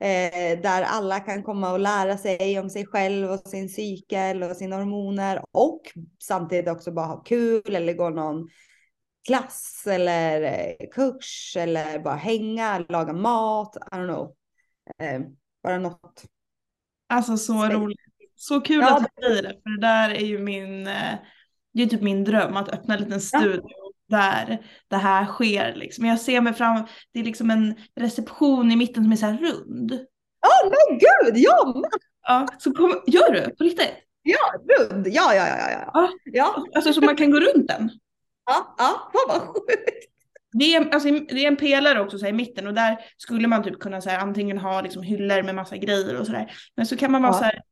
Speaker 2: Eh, där alla kan komma och lära sig om sig själv och sin cykel och sina hormoner och samtidigt också bara ha kul eller gå någon klass eller eh, kurs eller bara hänga, laga mat, I don't know. Eh, bara något.
Speaker 3: Alltså så space. roligt. Så kul ja, att du säger det, för det där är ju min, eh, det är typ min dröm att öppna en liten studio ja. där det här sker liksom. Jag ser mig fram, det är liksom en reception i mitten som är så här rund.
Speaker 2: Åh oh, men gud, jag med!
Speaker 3: Ja, så kom, gör du på riktigt?
Speaker 2: Ja, rund, ja, ja, ja, ja.
Speaker 3: ja. ja. Alltså så man kan gå runt den?
Speaker 2: Ja, ja, vad sjukt.
Speaker 3: Det är, alltså, det är en pelare också så här, i mitten och där skulle man typ kunna så här, antingen ha liksom, hyllor med massa grejer och sådär. Men så kan man vara ja. så här,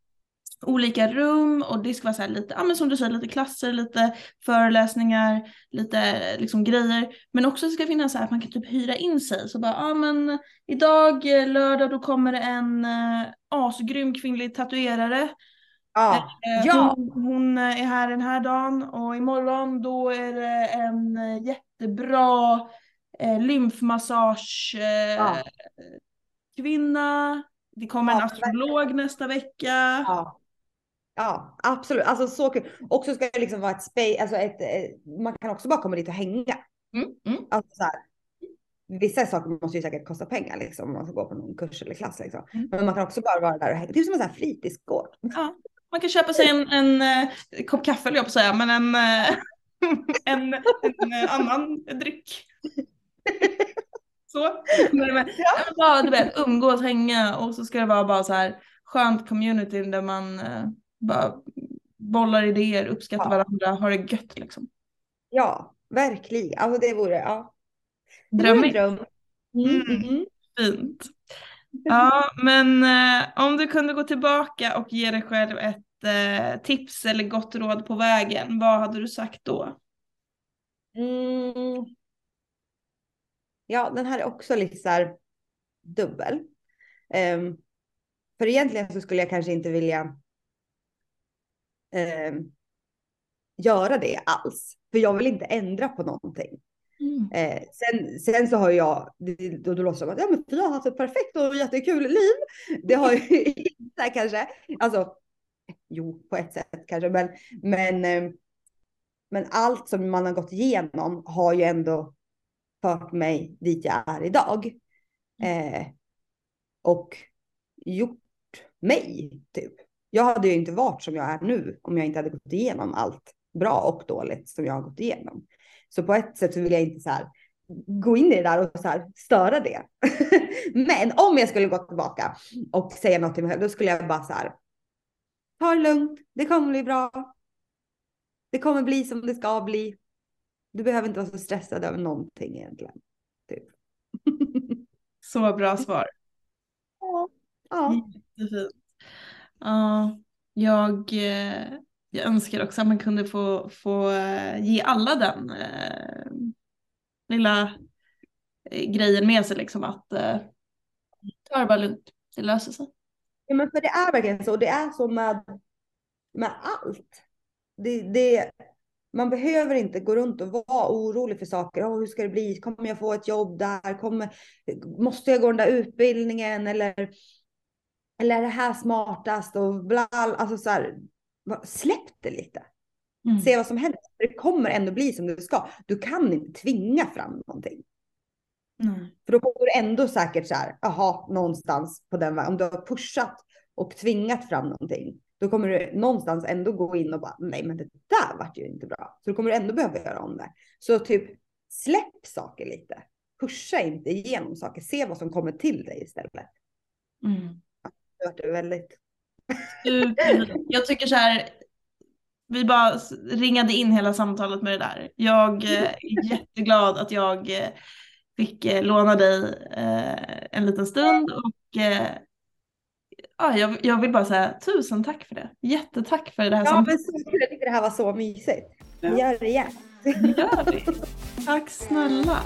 Speaker 3: olika rum och det ska vara så lite, ja men som du säger, lite klasser, lite föreläsningar, lite liksom grejer. Men också ska finnas så här att man kan typ hyra in sig. Så bara, ja men idag lördag då kommer det en äh, asgrym kvinnlig tatuerare
Speaker 2: Ja. Eh, ja.
Speaker 3: Hon, hon, är här den här dagen och imorgon då är det en eh, jättebra eh, lymfmassage eh, ja. kvinna. Det kommer ja, en astrolog nästa vecka.
Speaker 2: Ja. Ja, absolut. Alltså så kul. Och så ska det liksom vara ett space, alltså ett, man kan också bara komma dit och hänga.
Speaker 3: Mm, mm.
Speaker 2: Alltså så här, vissa saker måste ju säkert kosta pengar liksom om man ska gå på någon kurs eller klass liksom. Mm. Men man kan också bara vara där och hänga. Det är som en sån här fritidsgård.
Speaker 3: Ja. Man kan köpa sig en, en, en eh, kopp kaffe eller jag på säga, men en, eh, en, en, eh, annan dryck. Så. Men, ja. bara, du vet, umgås, hänga och så ska det vara bara så här skönt community där man bara bollar idéer, uppskattar ja. varandra, har det gött liksom.
Speaker 2: Ja, verkligen. Alltså det vore, ja.
Speaker 3: Drömmigt.
Speaker 2: Dröm.
Speaker 3: Mm. Mm. Mm. Fint. Ja, men eh, om du kunde gå tillbaka och ge dig själv ett eh, tips eller gott råd på vägen, vad hade du sagt då?
Speaker 2: Mm. Ja, den här är också lite så här dubbel. Um, för egentligen så skulle jag kanske inte vilja um, göra det alls. För jag vill inte ändra på någonting. Mm. Eh, sen, sen så har jag, då, då låter det som att ja, men vi har haft ett perfekt och jättekul liv. Det har ju inte kanske. Alltså, jo, på ett sätt kanske, men, men, eh, men allt som man har gått igenom har ju ändå fört mig dit jag är idag. Eh, och gjort mig, typ. Jag hade ju inte varit som jag är nu om jag inte hade gått igenom allt bra och dåligt som jag har gått igenom. Så på ett sätt så vill jag inte så här gå in i det där och så här störa det. Men om jag skulle gå tillbaka och säga något till mig själv, då skulle jag bara så här. Ta det lugnt, det kommer bli bra. Det kommer bli som det ska bli. Du behöver inte vara så stressad över någonting egentligen. Typ.
Speaker 3: så bra svar.
Speaker 2: Ja. ja.
Speaker 3: Jättefint. Ja, jag eh, jag önskar också att man kunde få, få eh, ge alla den eh, lilla eh, grejen med sig liksom att eh, ta det bara lugnt, det löser sig.
Speaker 2: Ja men för det är verkligen så, det är så med, med allt. det, det, man behöver inte gå runt och vara orolig för saker. Oh, hur ska det bli? Kommer jag få ett jobb där? Kommer, måste jag gå den där utbildningen? Eller, eller är det här smartast? Och bla, alltså så här, släpp det lite. Mm. Se vad som händer. Det kommer ändå bli som det ska. Du kan inte tvinga fram någonting. Mm. För då kommer du ändå säkert så här, jaha, någonstans på den vägen. Om du har pushat och tvingat fram någonting, då kommer du någonstans ändå gå in och bara, nej men det där vart ju inte bra. Så då kommer du ändå behöva göra om det. Så typ släpp saker lite. Pusha inte igenom saker. Se vad som kommer till dig istället. Mm. Det vart väldigt...
Speaker 3: Jag tycker så här, vi bara ringade in hela samtalet med det där. Jag eh, är jätteglad att jag eh, fick eh, låna dig en liten stund och ja, jag, jag vill bara säga tusen tack för det. Jättetack för det här
Speaker 2: ja, samtalet. Men jag tycker det här var så mysigt. Vi gör det igen.
Speaker 3: Gör det. Tack snälla.